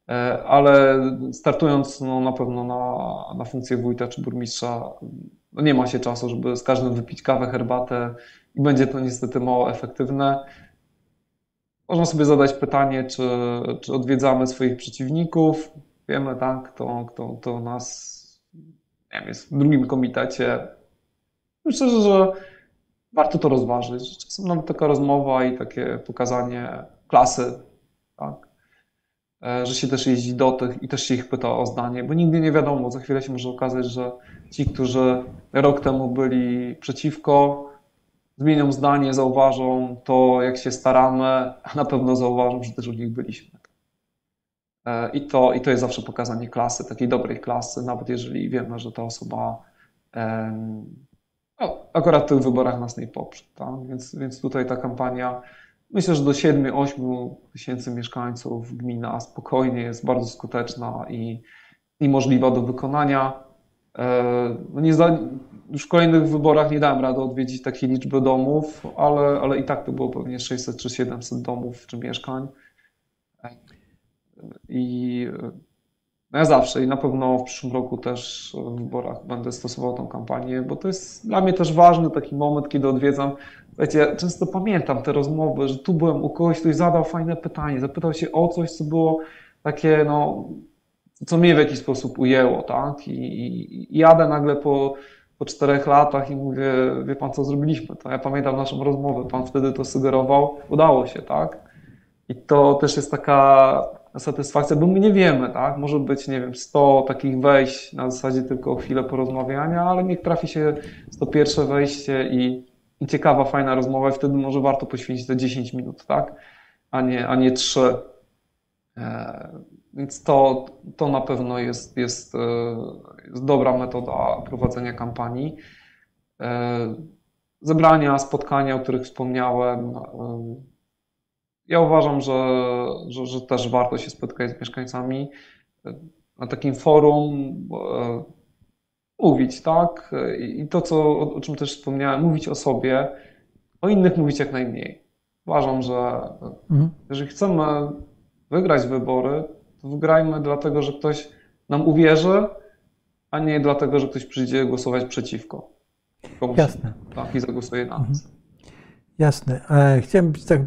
e, ale startując no, na pewno na, na funkcję wójta czy burmistrza, no, nie ma się czasu, żeby z każdym wypić kawę, herbatę i będzie to niestety mało efektywne. Można sobie zadać pytanie, czy, czy odwiedzamy swoich przeciwników. Wiemy, tak, kto, kto, kto nas nie wiem, jest w drugim komitecie. Myślę, że warto to rozważyć. Czasem taka rozmowa i takie pokazanie klasy, tak, e, że się też jeździ do tych i też się ich pyta o zdanie, bo nigdy nie wiadomo, za chwilę się może okazać, że ci, którzy rok temu byli przeciwko, zmienią zdanie, zauważą to, jak się staramy, a na pewno zauważą, że też u nich byliśmy. E, I to, I to jest zawsze pokazanie klasy, takiej dobrej klasy, nawet jeżeli wiemy, że ta osoba no, akurat w tych wyborach nas nie poprze. Tak? Więc, więc tutaj ta kampania, myślę, że do 7-8 tysięcy mieszkańców gmina spokojnie jest bardzo skuteczna i, i możliwa do wykonania. E, nie, już w kolejnych wyborach nie dałem rady odwiedzić takiej liczby domów, ale, ale i tak to było pewnie 600 czy 700 domów czy mieszkań. I no ja zawsze i na pewno w przyszłym roku też w wyborach będę stosował tą kampanię, bo to jest dla mnie też ważny taki moment, kiedy odwiedzam. Wiecie, ja często pamiętam te rozmowy, że tu byłem u kogoś, ktoś zadał fajne pytanie, zapytał się o coś, co było takie, no, co mnie w jakiś sposób ujęło, tak? I, i, i jadę nagle po po czterech latach i mówię, wie pan co zrobiliśmy, to ja pamiętam naszą rozmowę, pan wtedy to sugerował, udało się, tak? I to też jest taka satysfakcja, bo my nie wiemy, tak? Może być, nie wiem, 100 takich wejść na zasadzie tylko chwilę porozmawiania, ale niech trafi się 101 wejście i, i ciekawa, fajna rozmowa i wtedy może warto poświęcić te 10 minut, tak? A nie, a nie 3. E, więc to, to na pewno jest, jest, e, jest dobra metoda prowadzenia kampanii. E, zebrania, spotkania, o których wspomniałem. Ja uważam, że, że, że też warto się spotkać z mieszkańcami na takim forum, mówić, tak? I to, co, o czym też wspomniałem, mówić o sobie, o innych mówić jak najmniej. Uważam, że mhm. jeżeli chcemy wygrać wybory, to wygrajmy dlatego, że ktoś nam uwierzy, a nie dlatego, że ktoś przyjdzie głosować przeciwko. Komuś, Jasne. Tak, i zagłosuje na nas. Mhm. Jasne. Chciałem tak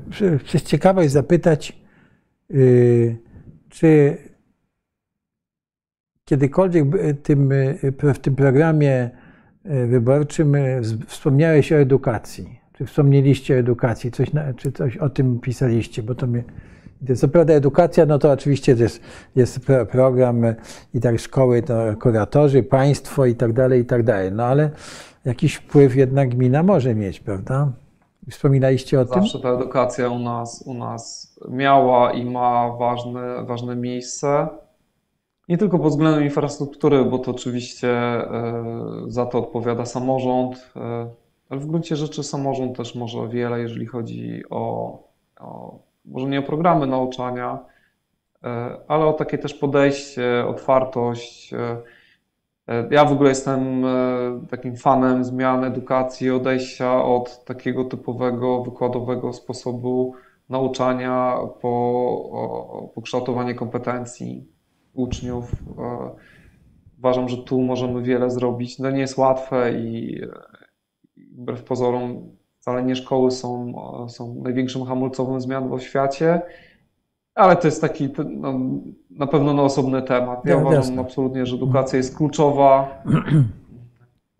przez ciekawość zapytać, yy, czy kiedykolwiek tym, w tym programie e, wyborczym e, wspomniałeś o edukacji? Czy wspomnieliście o edukacji? Coś, czy coś o tym pisaliście? Bo to mnie co prawda edukacja, no to oczywiście jest, jest program i tak szkoły, to kuratorzy, państwo i tak dalej, i tak dalej. No ale jakiś wpływ jednak gmina może mieć, prawda? Wspominaliście o Zawsze tym? Zawsze ta edukacja u nas, u nas miała i ma ważne, ważne miejsce. Nie tylko pod względem infrastruktury, bo to oczywiście e, za to odpowiada samorząd, e, ale w gruncie rzeczy samorząd też może wiele, jeżeli chodzi o, o może nie o programy nauczania, e, ale o takie też podejście, otwartość. Ja w ogóle jestem takim fanem zmian edukacji, odejścia od takiego typowego, wykładowego sposobu nauczania po, po kształtowanie kompetencji uczniów. E, uważam, że tu możemy wiele zrobić. No nie jest łatwe i wbrew pozorom wcale nie szkoły są, są największym hamulcowym zmian w oświacie, ale to jest taki no, na pewno na osobny temat. Ja, ja uważam jasne. absolutnie, że edukacja jest kluczowa,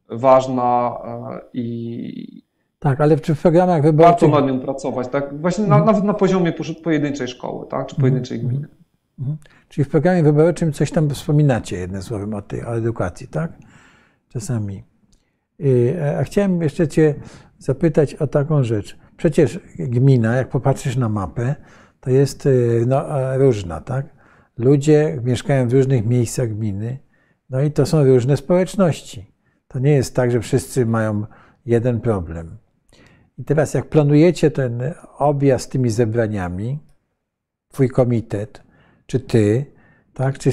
ważna e, i tak, ale czy w programach wyborczych... Warto nad nią pracować, tak? Właśnie na, nawet na poziomie pojedynczej szkoły, tak? Czy pojedynczej gminy. Mhm. Czyli w programie wyborczym coś tam wspominacie jednym słowem o tej o edukacji, tak? Czasami. A chciałem jeszcze Cię zapytać o taką rzecz. Przecież gmina, jak popatrzysz na mapę, to jest y, no, różna, tak? Ludzie mieszkają w różnych miejscach gminy, no i to są różne społeczności. To nie jest tak, że wszyscy mają jeden problem. I teraz, jak planujecie ten objazd tymi zebraniami, Twój komitet, czy ty, tak, czy,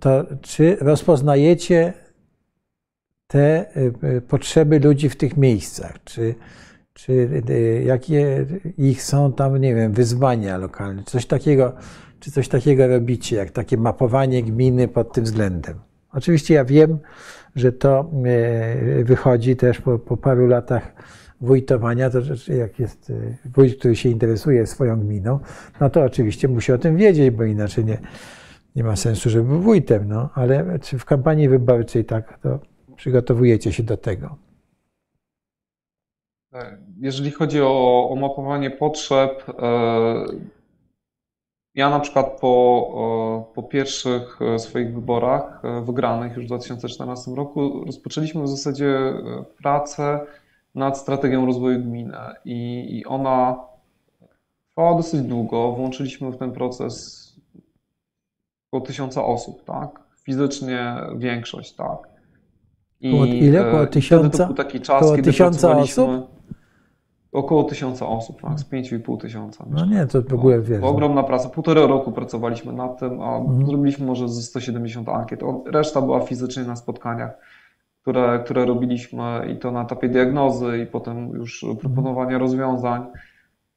to czy rozpoznajecie te y, y, potrzeby ludzi w tych miejscach? Czy, czy y, jakie ich są tam, nie wiem, wyzwania lokalne? Coś takiego, czy coś takiego robicie, jak takie mapowanie gminy pod tym względem? Oczywiście ja wiem, że to wychodzi też po, po paru latach wójtowania, to jak jest wójt, który się interesuje swoją gminą, no to oczywiście musi o tym wiedzieć, bo inaczej nie, nie ma sensu, żeby był wójtem. No. Ale czy w kampanii wyborczej tak, to przygotowujecie się do tego? Jeżeli chodzi o, o mapowanie potrzeb, e, ja na przykład po, po pierwszych e, swoich wyborach, e, wygranych już w 2014 roku, rozpoczęliśmy w zasadzie pracę nad strategią rozwoju gminy i, i ona trwała dosyć długo. Włączyliśmy w ten proces około tysiąca osób, tak? Fizycznie większość, tak. I ile? Około tysiąca? To był taki czas, około kiedy tysiąca osób? Około tysiąca osób, tak, z pięciu i pół tysiąca. No nie, to w ogóle wiesz. Ogromna praca. Półtora roku pracowaliśmy nad tym, a mhm. zrobiliśmy może ze 170 ankiet. Reszta była fizycznie na spotkaniach które, które robiliśmy i to na etapie diagnozy i potem już proponowania rozwiązań.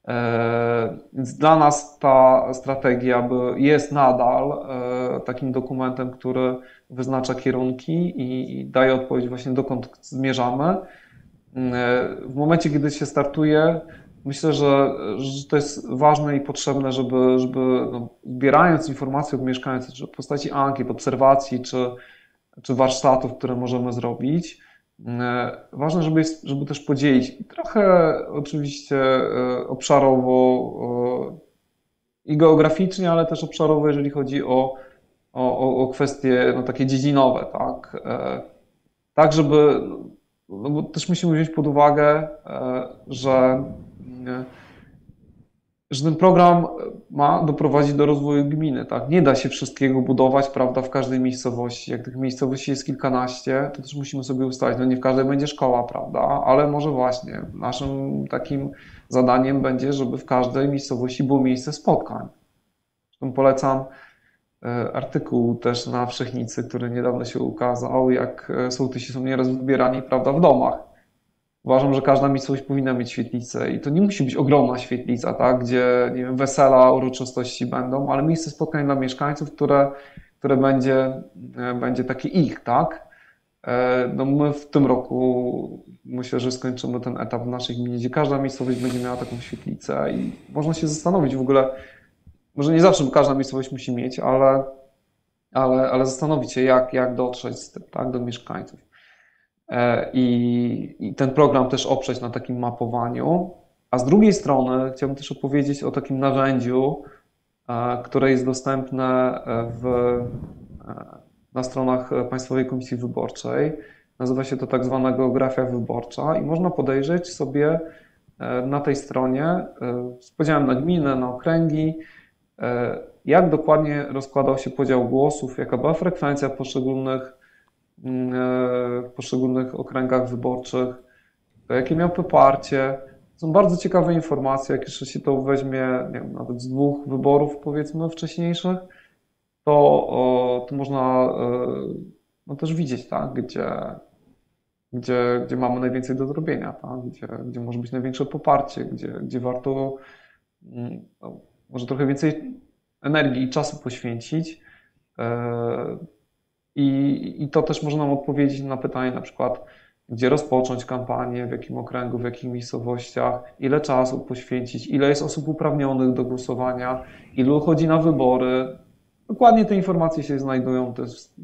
E, więc dla nas ta strategia jest nadal e, takim dokumentem, który wyznacza kierunki i daje odpowiedź właśnie dokąd zmierzamy. E, w momencie, kiedy się startuje, myślę, że, że to jest ważne i potrzebne, żeby, żeby no, zbierając informacje od mieszkańców, czy w postaci ankiet, obserwacji, czy czy warsztatów, które możemy zrobić. E, ważne, żeby, żeby też podzielić trochę oczywiście e, obszarowo i geograficznie, ale też obszarowo, jeżeli chodzi o, o, o kwestie no, takie dziedzinowe, tak? E, tak, żeby no bo też musimy wziąć pod uwagę, że że ten program ma doprowadzić do rozwoju gminy. Tak? Nie da się wszystkiego budować prawda, w każdej miejscowości. Jak tych miejscowości jest kilkanaście, to też musimy sobie ustalić, no nie w każdej będzie szkoła, prawda? ale może właśnie naszym takim zadaniem będzie, żeby w każdej miejscowości było miejsce spotkań. Zresztą polecam e, artykuł też na Wszechnicy, który niedawno się ukazał, jak e, sołtysi są nieraz wybierani prawda, w domach Uważam, że każda miejscowość powinna mieć świetlicę i to nie musi być ogromna świetlica, tak, gdzie nie wiem, wesela, uroczystości będą, ale miejsce spotkań dla mieszkańców, które, które będzie, e, będzie takie ich, tak. E, no my w tym roku myślę, że skończymy ten etap w naszej gminie, gdzie każda miejscowość będzie miała taką świetlicę i można się zastanowić w ogóle, może nie zawsze każda miejscowość musi mieć, ale, ale, ale zastanowić się, jak, jak dotrzeć z tym, tak, do mieszkańców. E, i, i ten program też oprzeć na takim mapowaniu. A z drugiej strony chciałbym też opowiedzieć o takim narzędziu, e, które jest dostępne e, w, na stronach Państwowej Komisji Wyborczej. Nazywa się to tak zwana geografia wyborcza i można podejrzeć sobie na tej stronie z podziałem na gminy, na okręgi, jak dokładnie rozkładał się podział głosów, jaka była frekwencja poszczególnych w poszczególnych okręgach wyborczych, jakie miał poparcie. Są bardzo ciekawe informacje, jak jeszcze się to weźmie, nie wiem, nawet z dwóch wyborów powiedzmy wcześniejszych, to, to można e, no, też widzieć, tak, gdzie, gdzie, gdzie mamy najwięcej do zrobienia, tak, gdzie, gdzie może być największe poparcie, gdzie, gdzie warto mm, no, może trochę więcej energii i czasu poświęcić e, i, I to też może nam odpowiedzieć na pytanie na przykład, gdzie rozpocząć kampanię, w jakim okręgu, w jakich miejscowościach, ile czasu poświęcić, ile jest osób uprawnionych do głosowania, ilu chodzi na wybory. Dokładnie te informacje się znajdują. To jest,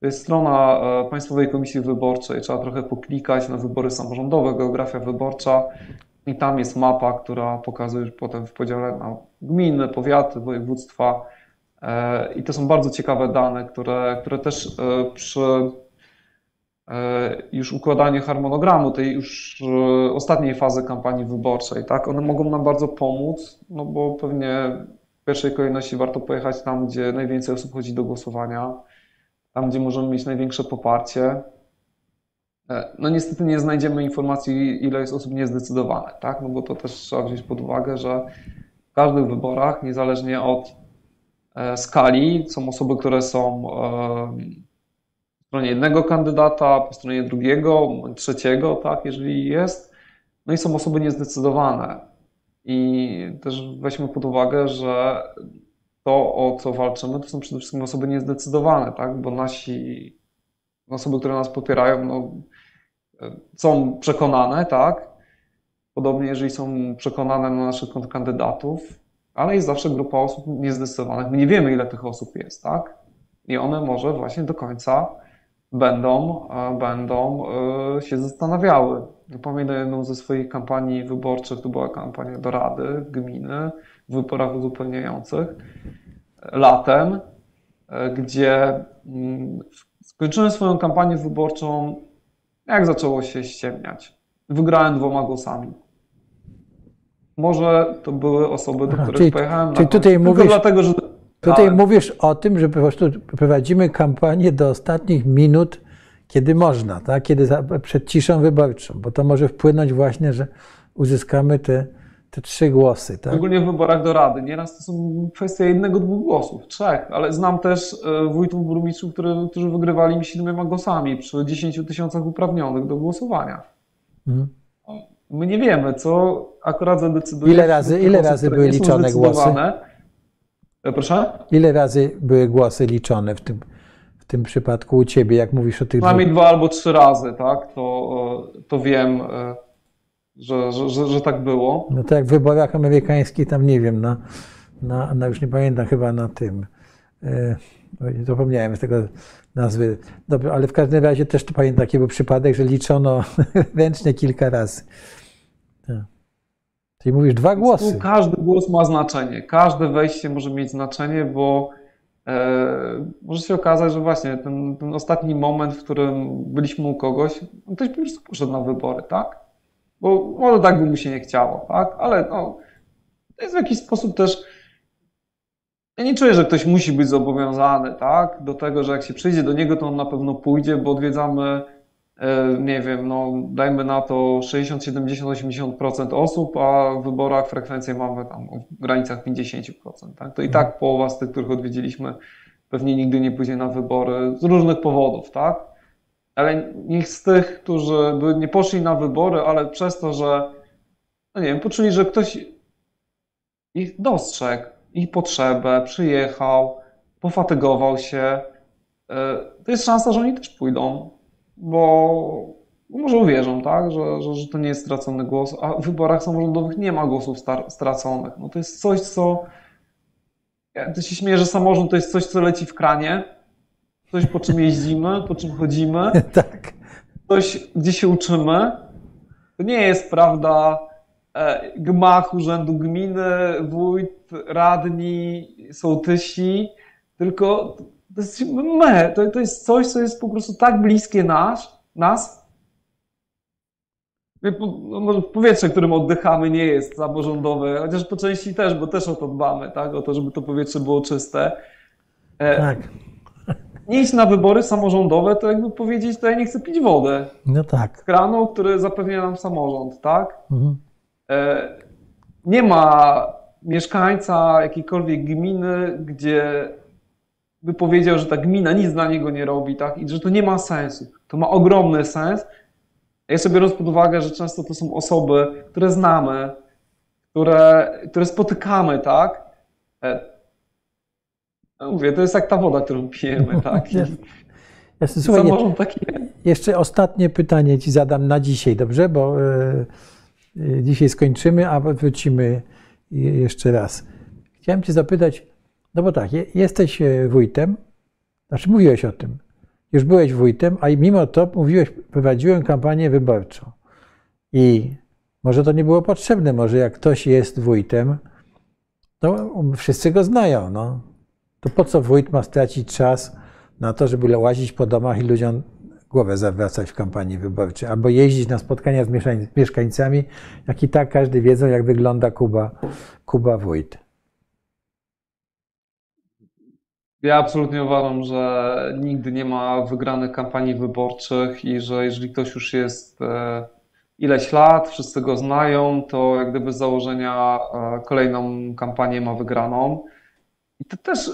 to jest strona e, Państwowej Komisji Wyborczej. Trzeba trochę poklikać na wybory samorządowe, geografia wyborcza. I tam jest mapa, która pokazuje potem w podziale na gminy, powiaty, województwa, I to są bardzo ciekawe dane, które, które też e, przy e, już układaniu harmonogramu tej już ostatniej fazy kampanii wyborczej, tak, one mogą nam bardzo pomóc, no bo pewnie w pierwszej kolejności warto pojechać tam, gdzie najwięcej osób chodzi do głosowania, tam, gdzie możemy mieć największe poparcie. No niestety nie znajdziemy informacji, ile jest osób niezdecydowanych, tak, no bo to też trzeba wziąć pod uwagę, że w każdych wyborach, niezależnie od E, skali. Są osoby, które są e, po stronie jednego kandydata, po stronie drugiego, trzeciego, tak, jeżeli jest. No i są osoby niezdecydowane. I też weźmy pod uwagę, że to, o co walczymy, to są przede wszystkim osoby niezdecydowane, tak? bo nasi osoby, które nas popierają, no, są przekonane, tak? Podobnie, jeżeli są przekonane na naszych kandydatów, ale jest zawsze grupa osób niezdecydowanych. My nie wiemy, ile tych osób jest, tak? I one może właśnie do końca będą, e, będą e, się zastanawiały. Pamiętam jedną ze swoich kampanii wyborczych, to była kampania do Rady, gminy, w wyborach uzupełniających, latem, e, gdzie mm, skończyłem swoją kampanię wyborczą, jak zaczęło się ściemniać. Wygrałem dwoma głosami. Może to były osoby, do których czyli, pojechałem czyli na tutaj mówisz, dlatego, że... Tutaj mówisz o tym, że po prostu prowadzimy kampanię do ostatnich minut, kiedy można, tak? kiedy za, przed ciszą wyborczą, bo to może wpłynąć właśnie, że uzyskamy te, te trzy głosy. Tak? Szczególnie w wyborach do Rady. Nieraz to są kwestie jednego, dwóch głosów, trzech, ale znam też e, wójtów, burmistrzów, którzy wygrywali mi siedmioma głosami przy 10 tysiącach uprawnionych do głosowania. Mhm. My nie wiemy, co akurat zadecyduje. Ile razy, ile razy były liczone głosy? E, proszę? Ile razy były głosy liczone w tym, w tym przypadku u Ciebie, jak mówisz o tych Przynajmniej dwóch... dwa albo trzy razy, tak? To, to wiem, e, że, że, że, że, tak było. No to jak w wyborach amerykańskich, tam nie wiem, na, na, na już nie pamiętam, chyba na tym. E, zapomniałem z tego nazwy. Dobrze, ale w każdym razie też to pamiętam taki był przypadek, że liczono ręcznie kilka razy. Tak. Czyli mówisz dwa głosy. każdy głos ma znaczenie. Każde wejście może mieć znaczenie, bo może się okazać, że właśnie ten, ten ostatni moment, w którym byliśmy u kogoś, no ktoś po prostu poszedł na wybory, tak? Bo może tak by mu się nie chciało, tak? Ale no, to jest w jakiś sposób też. Ja nie czuję, że ktoś musi być zobowiązany, tak? Do tego, że jak się przyjdzie do niego, to on na pewno pójdzie, bo odwiedzamy, e, nie wiem, no dajmy na to 60, 70, 80% osób, a w wyborach frekwencję mamy tam w granicach 50%, tak? To i tak połowa z tych, których odwiedziliśmy, pewnie nigdy nie pójdzie na wybory z różnych powodów, tak? Ale niech z tych, którzy by nie poszli na wybory, ale przez to, że, no nie wiem, poczuli, że ktoś ich dostrzegł, ich potrzebę, przyjechał, pofatygował się, e, to jest szansa, że oni też pójdą, bo może uwierzą, tak, że, że, że to nie jest stracony głos, a w wyborach samorządowych nie ma głosów straconych. No to jest coś, co. Ja to się śmieję, że samorząd to jest coś, co leci w kranie, coś, po czym jeździmy, po czym chodzimy, tak. coś, gdzie się uczymy. To nie jest prawda E, gmach urzędu gminy, wójt, radni, sołtysi, tylko to jest my, to, to jest coś, co jest po prostu tak bliskie nas, nas. No, może powietrze, którym oddychamy, nie jest samorządowe, chociaż po części też, bo też o to dbamy, tak? o to, żeby to powietrze było czyste. E, tak. Nie iść na wybory samorządowe, to jakby powiedzieć, to ja nie chcę pić wodę. No tak. Z kranu, który zapewnia nam samorząd, tak? Mhm. E, nie ma mieszkańca jakiejkolwiek gminy, gdzie by powiedział, że ta gmina nic dla niego nie robi, tak? I że to nie ma sensu. To ma ogromny sens. Ja sobie biorąc pod uwagę, że często to są osoby, które znamy, które, które spotykamy, tak? E, no mówię, to jest jak ta woda, którą pijemy, tak? I Jasne, słuchaj, taki... jeszcze ostatnie pytanie ci zadam na dzisiaj, dobrze? Bo yy Dzisiaj skończymy, a wrócimy jeszcze raz. Chciałem Cię zapytać, no bo tak, jesteś e, wójtem, znaczy mówiłeś o tym, już byłeś wójtem, a mimo to mówiłeś, prowadziłem kampanię wyborczą. I może to nie było potrzebne, może jak ktoś jest wójtem, to wszyscy go znają. No. To po co wójt ma stracić czas na to, żeby łazić po domach i ludziom głowę zawracać w kampanii wyborczej, albo jeździć na spotkania z mieszkańcami, jak i tak każdy wiedzą, jak wygląda Kuba, Kuba Wójt. Ja absolutnie uważam, że nigdy nie ma wygranych kampanii wyborczych i że jeżeli ktoś już jest e, ileś lat, wszyscy go znają, to jak gdyby z założenia e, kolejną kampanię ma wygraną. I to też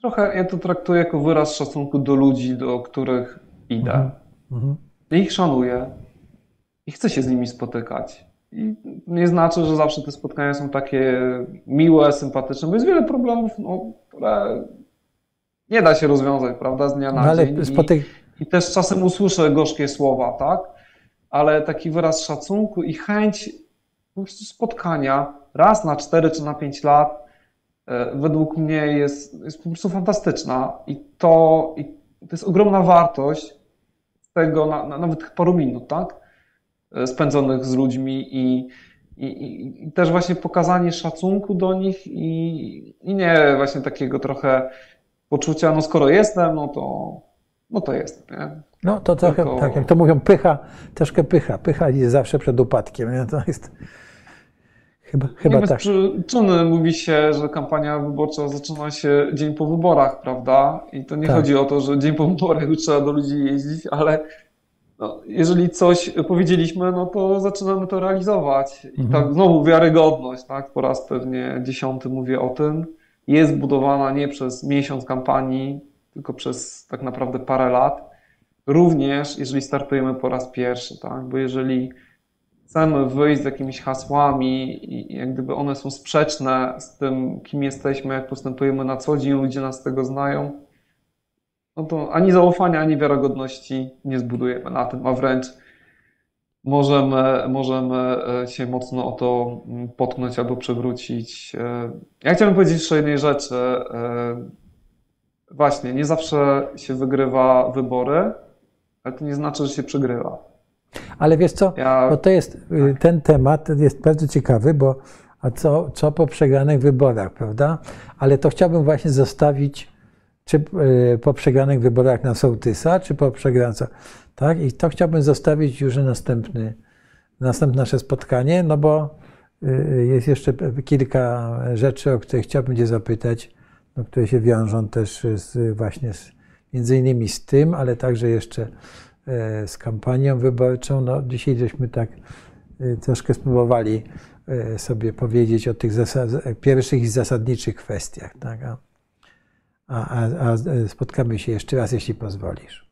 trochę ja to traktuję jako wyraz szacunku do ludzi, do których idę. Mhm. mhm. Ich szanuję i chcę się z nimi spotykać. I nie znaczy, że zawsze te spotkania są takie miłe, sympatyczne, bo jest wiele problemów, no, które nie da się rozwiązać, prawda, z dnia na no, dzień. Spotyk... I, I, też czasem usłyszę gorzkie słowa, tak? Ale taki wyraz szacunku i chęć po prostu spotkania raz na 4 czy na 5 lat e, według mnie jest, jest po prostu fantastyczna i to, i to jest ogromna wartość, tego na, na nawet paru minut, tak? E, spędzonych z ludźmi i, i, i, też właśnie pokazanie szacunku do nich i, i nie właśnie takiego trochę poczucia, no skoro jestem, no to, no to jest. Nie? No to trochę, Tylko... tak jak to mówią, pycha, troszkę pycha. Pycha jest zawsze przed upadkiem. Nie? To jest chyba, chyba nie tak. przyczyny mówi się, że kampania wyborcza zaczyna się dzień po wyborach, prawda? I to nie tak. chodzi o to, że dzień po wyborach już trzeba do ludzi jeździć, ale no, jeżeli coś powiedzieliśmy, no to zaczynamy to realizować. I mhm. tak znowu wiarygodność, tak? Po raz pewnie dziesiąty mówię o tym. Jest budowana nie przez miesiąc kampanii, tylko przez tak naprawdę parę lat. Również jeżeli startujemy po raz pierwszy, tak? Bo jeżeli chcemy wyjść z jakimiś hasłami i jak gdyby one są sprzeczne z tym, kim jesteśmy, jak postępujemy na co dzień, ludzie nas tego znają, no to ani zaufania, ani wiarygodności nie zbudujemy na tym, a wręcz możemy, możemy e, się mocno o to mm, potknąć albo przewrócić. E, ja chciałbym powiedzieć jeszcze jednej rzeczy. E, właśnie, nie zawsze się wygrywa wybory, ale to nie znaczy, że się przegrywa. Ale wiesz co, ja... bo to jest, y, tak. ten temat jest bardzo ciekawy, bo a co, co po przegranych wyborach, prawda? Ale to chciałbym właśnie zostawić, czy e, po przegranych wyborach na sołtysa, czy po przegranych, tak? I to chciałbym zostawić już na następny, następne nasze spotkanie, no bo e, jest jeszcze kilka rzeczy, o które chciałbym Cię zapytać, no, które się wiążą też z, właśnie z, między innymi z tym, ale także jeszcze e, z kampanią wyborczą. No, dzisiaj żeśmy tak troszkę spróbowali E, sobie powiedzieć o tych pierwszych i zasadniczych kwestiach. Tak? A, a, a, spotkamy się jeszcze raz, jeśli pozwolisz.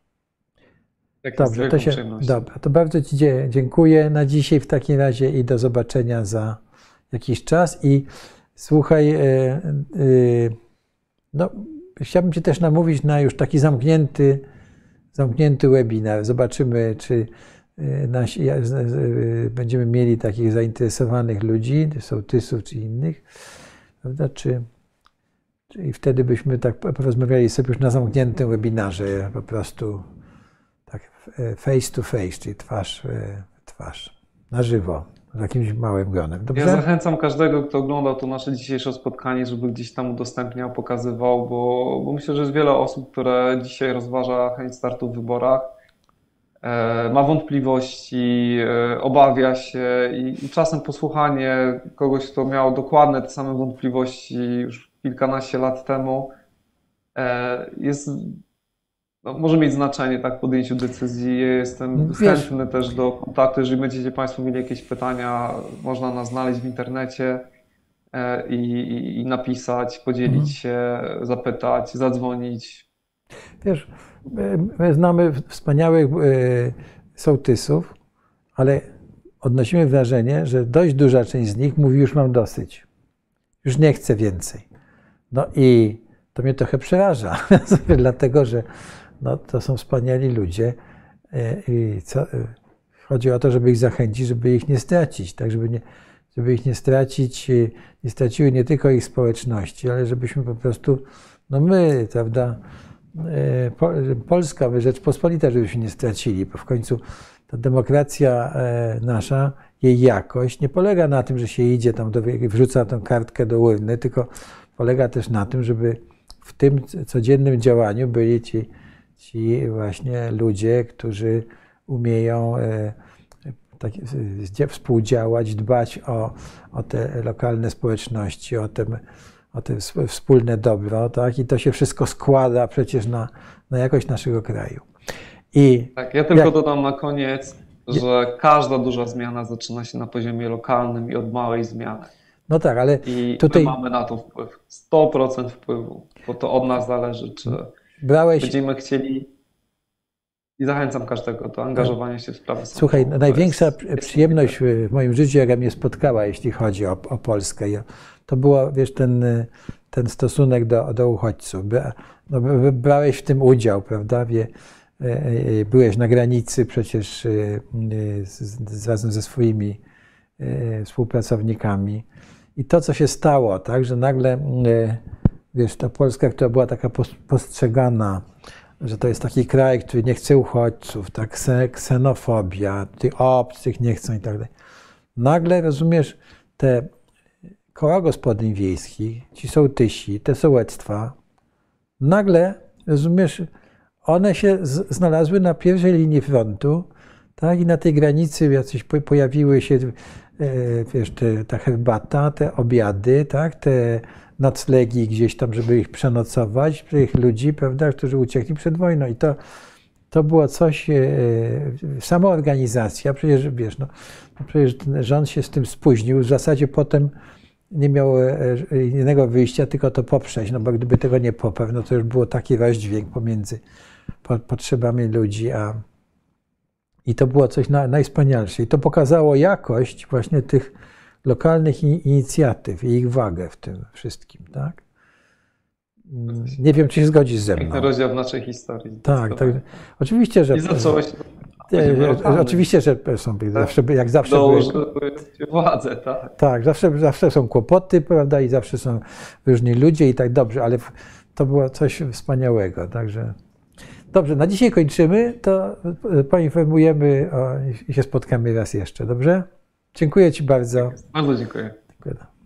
Tak Dobrze, to się, dobra, to bardzo Ci dziękuję na dzisiaj w takim razie i do zobaczenia za jakiś czas. I słuchaj, e, e, no, chciałbym Cię też namówić na już taki zamknięty, zamknięty webinar. Zobaczymy, czy Y, nasi, będziemy mieli takich zainteresowanych ludzi, sołtysów czy innych, prawda? Czy, czy, I wtedy byśmy tak porozmawiali sobie już na zamkniętym webinarze, po prostu tak face to face, czyli twarz w twarz, na żywo, z jakimś małym gronem. Dobrze? Ja zachęcam każdego, kto oglądał to nasze dzisiejsze spotkanie, żeby gdzieś tam udostępniał, pokazywał, bo, bo myślę, że jest wiele osób, które dzisiaj rozważa chęć startu w wyborach E, ma wątpliwości, e, obawia się i, czasem posłuchanie kogoś, kto miał dokładne te same wątpliwości już kilkanaście lat temu, e, jest, no, może mieć znaczenie tak w podjęciu decyzji. Jestem Wiesz. chętny też do kontaktu, jeżeli będziecie Państwo mieli jakieś pytania, można nas znaleźć w internecie. I, i, i napisać, podzielić mhm. się, zapytać, zadzwonić. Wiesz, My znamy wspaniałych e, sołtysów, ale odnosimy wrażenie, że dość duża część z nich mówi: Już mam dosyć, już nie chcę więcej. No i to mnie trochę przeraża, dlatego że no, to są wspaniali ludzie e, i co, e, chodzi o to, żeby ich zachęcić, żeby ich nie stracić, tak, żeby, nie, żeby ich nie stracić, nie straciły nie tylko ich społeczności, ale żebyśmy po prostu, no my, prawda, E, Polska, Rzeczpospolita, żebyśmy nie stracili, bo w końcu ta demokracja e, nasza, jej jakość nie polega na tym, że się idzie tam, do, wrzuca tą kartkę do urny, tylko polega też na tym, żeby w tym codziennym działaniu byli ci, ci właśnie ludzie, którzy umieją e, tak, współdziałać, dbać o, o te lokalne społeczności, o te o to wspólne dobro, tak? I to się wszystko składa przecież na, na jakość naszego kraju. I tak, ja tylko jak... dodam na koniec, że każda duża zmiana zaczyna się na poziomie lokalnym i od małej zmiany. No tak, ale I tutaj mamy na to wpływ. 100% wpływu, bo to od nas zależy, czy Brałeś... będziemy chcieli i zachęcam każdego do angażowania się w sprawy Słuchaj, największa jest, przyjemność w moim życiu, jaka mnie spotkała, jeśli chodzi o, o Polskę, to było, wiesz, ten, ten stosunek do, do uchodźców. No, brałeś w tym udział, prawda? Wie, e, e, byłeś na granicy przecież e, z, razem ze swoimi współpracownikami. I to, co się stało, tak, że nagle, wiesz, ta Polska, która była taka postrzegana, że to jest taki kraj, który nie chce uchodźców, tak, ksenofobia, tych obcych nie chcą i tak dalej. Nagle, rozumiesz, te koła gospodyń wiejskich, ci sołtysi, te sołectwa, nagle, rozumiesz, one się znalazły na pierwszej linii frontu, tak, i na tej granicy jacyś pojawiły się, e, wiesz, te, ta herbata, te obiady, tak, te noclegi gdzieś tam, żeby ich przenocować, tych ludzi, prawda, którzy uciekli przed wojną. I to, to było coś, e, samoorganizacja, przecież wiesz, no, no przecież rząd się z tym spóźnił, w zasadzie potem nie miał e, e, innego wyjścia, tylko to poprzeć, no bo gdyby tego nie poparł, no to już było taki rozdźwięk pomiędzy potrzebami ludzi, a i to było coś na, najwspanialsze. I to pokazało jakość właśnie tych lokalnych inicjatyw i ich wagę w tym wszystkim, tak? Nie wiem, czy się zgodzisz ze mną. Rozdział w naszej historii. Tak, tak. Oczywiście, że... I zacząłeś Oczywiście, że są, tak. zawsze, jak zawsze były, władzę, tak. Tak, zawsze, zawsze są kłopoty, prawda, i zawsze są różni ludzie i tak dobrze, ale to było coś wspaniałego, także... Dobrze, na dzisiaj kończymy, to poinformujemy o, i się spotkamy raz jeszcze, dobrze? Dziękuję Ci bardzo. Bardzo dziękuję. dziękuję.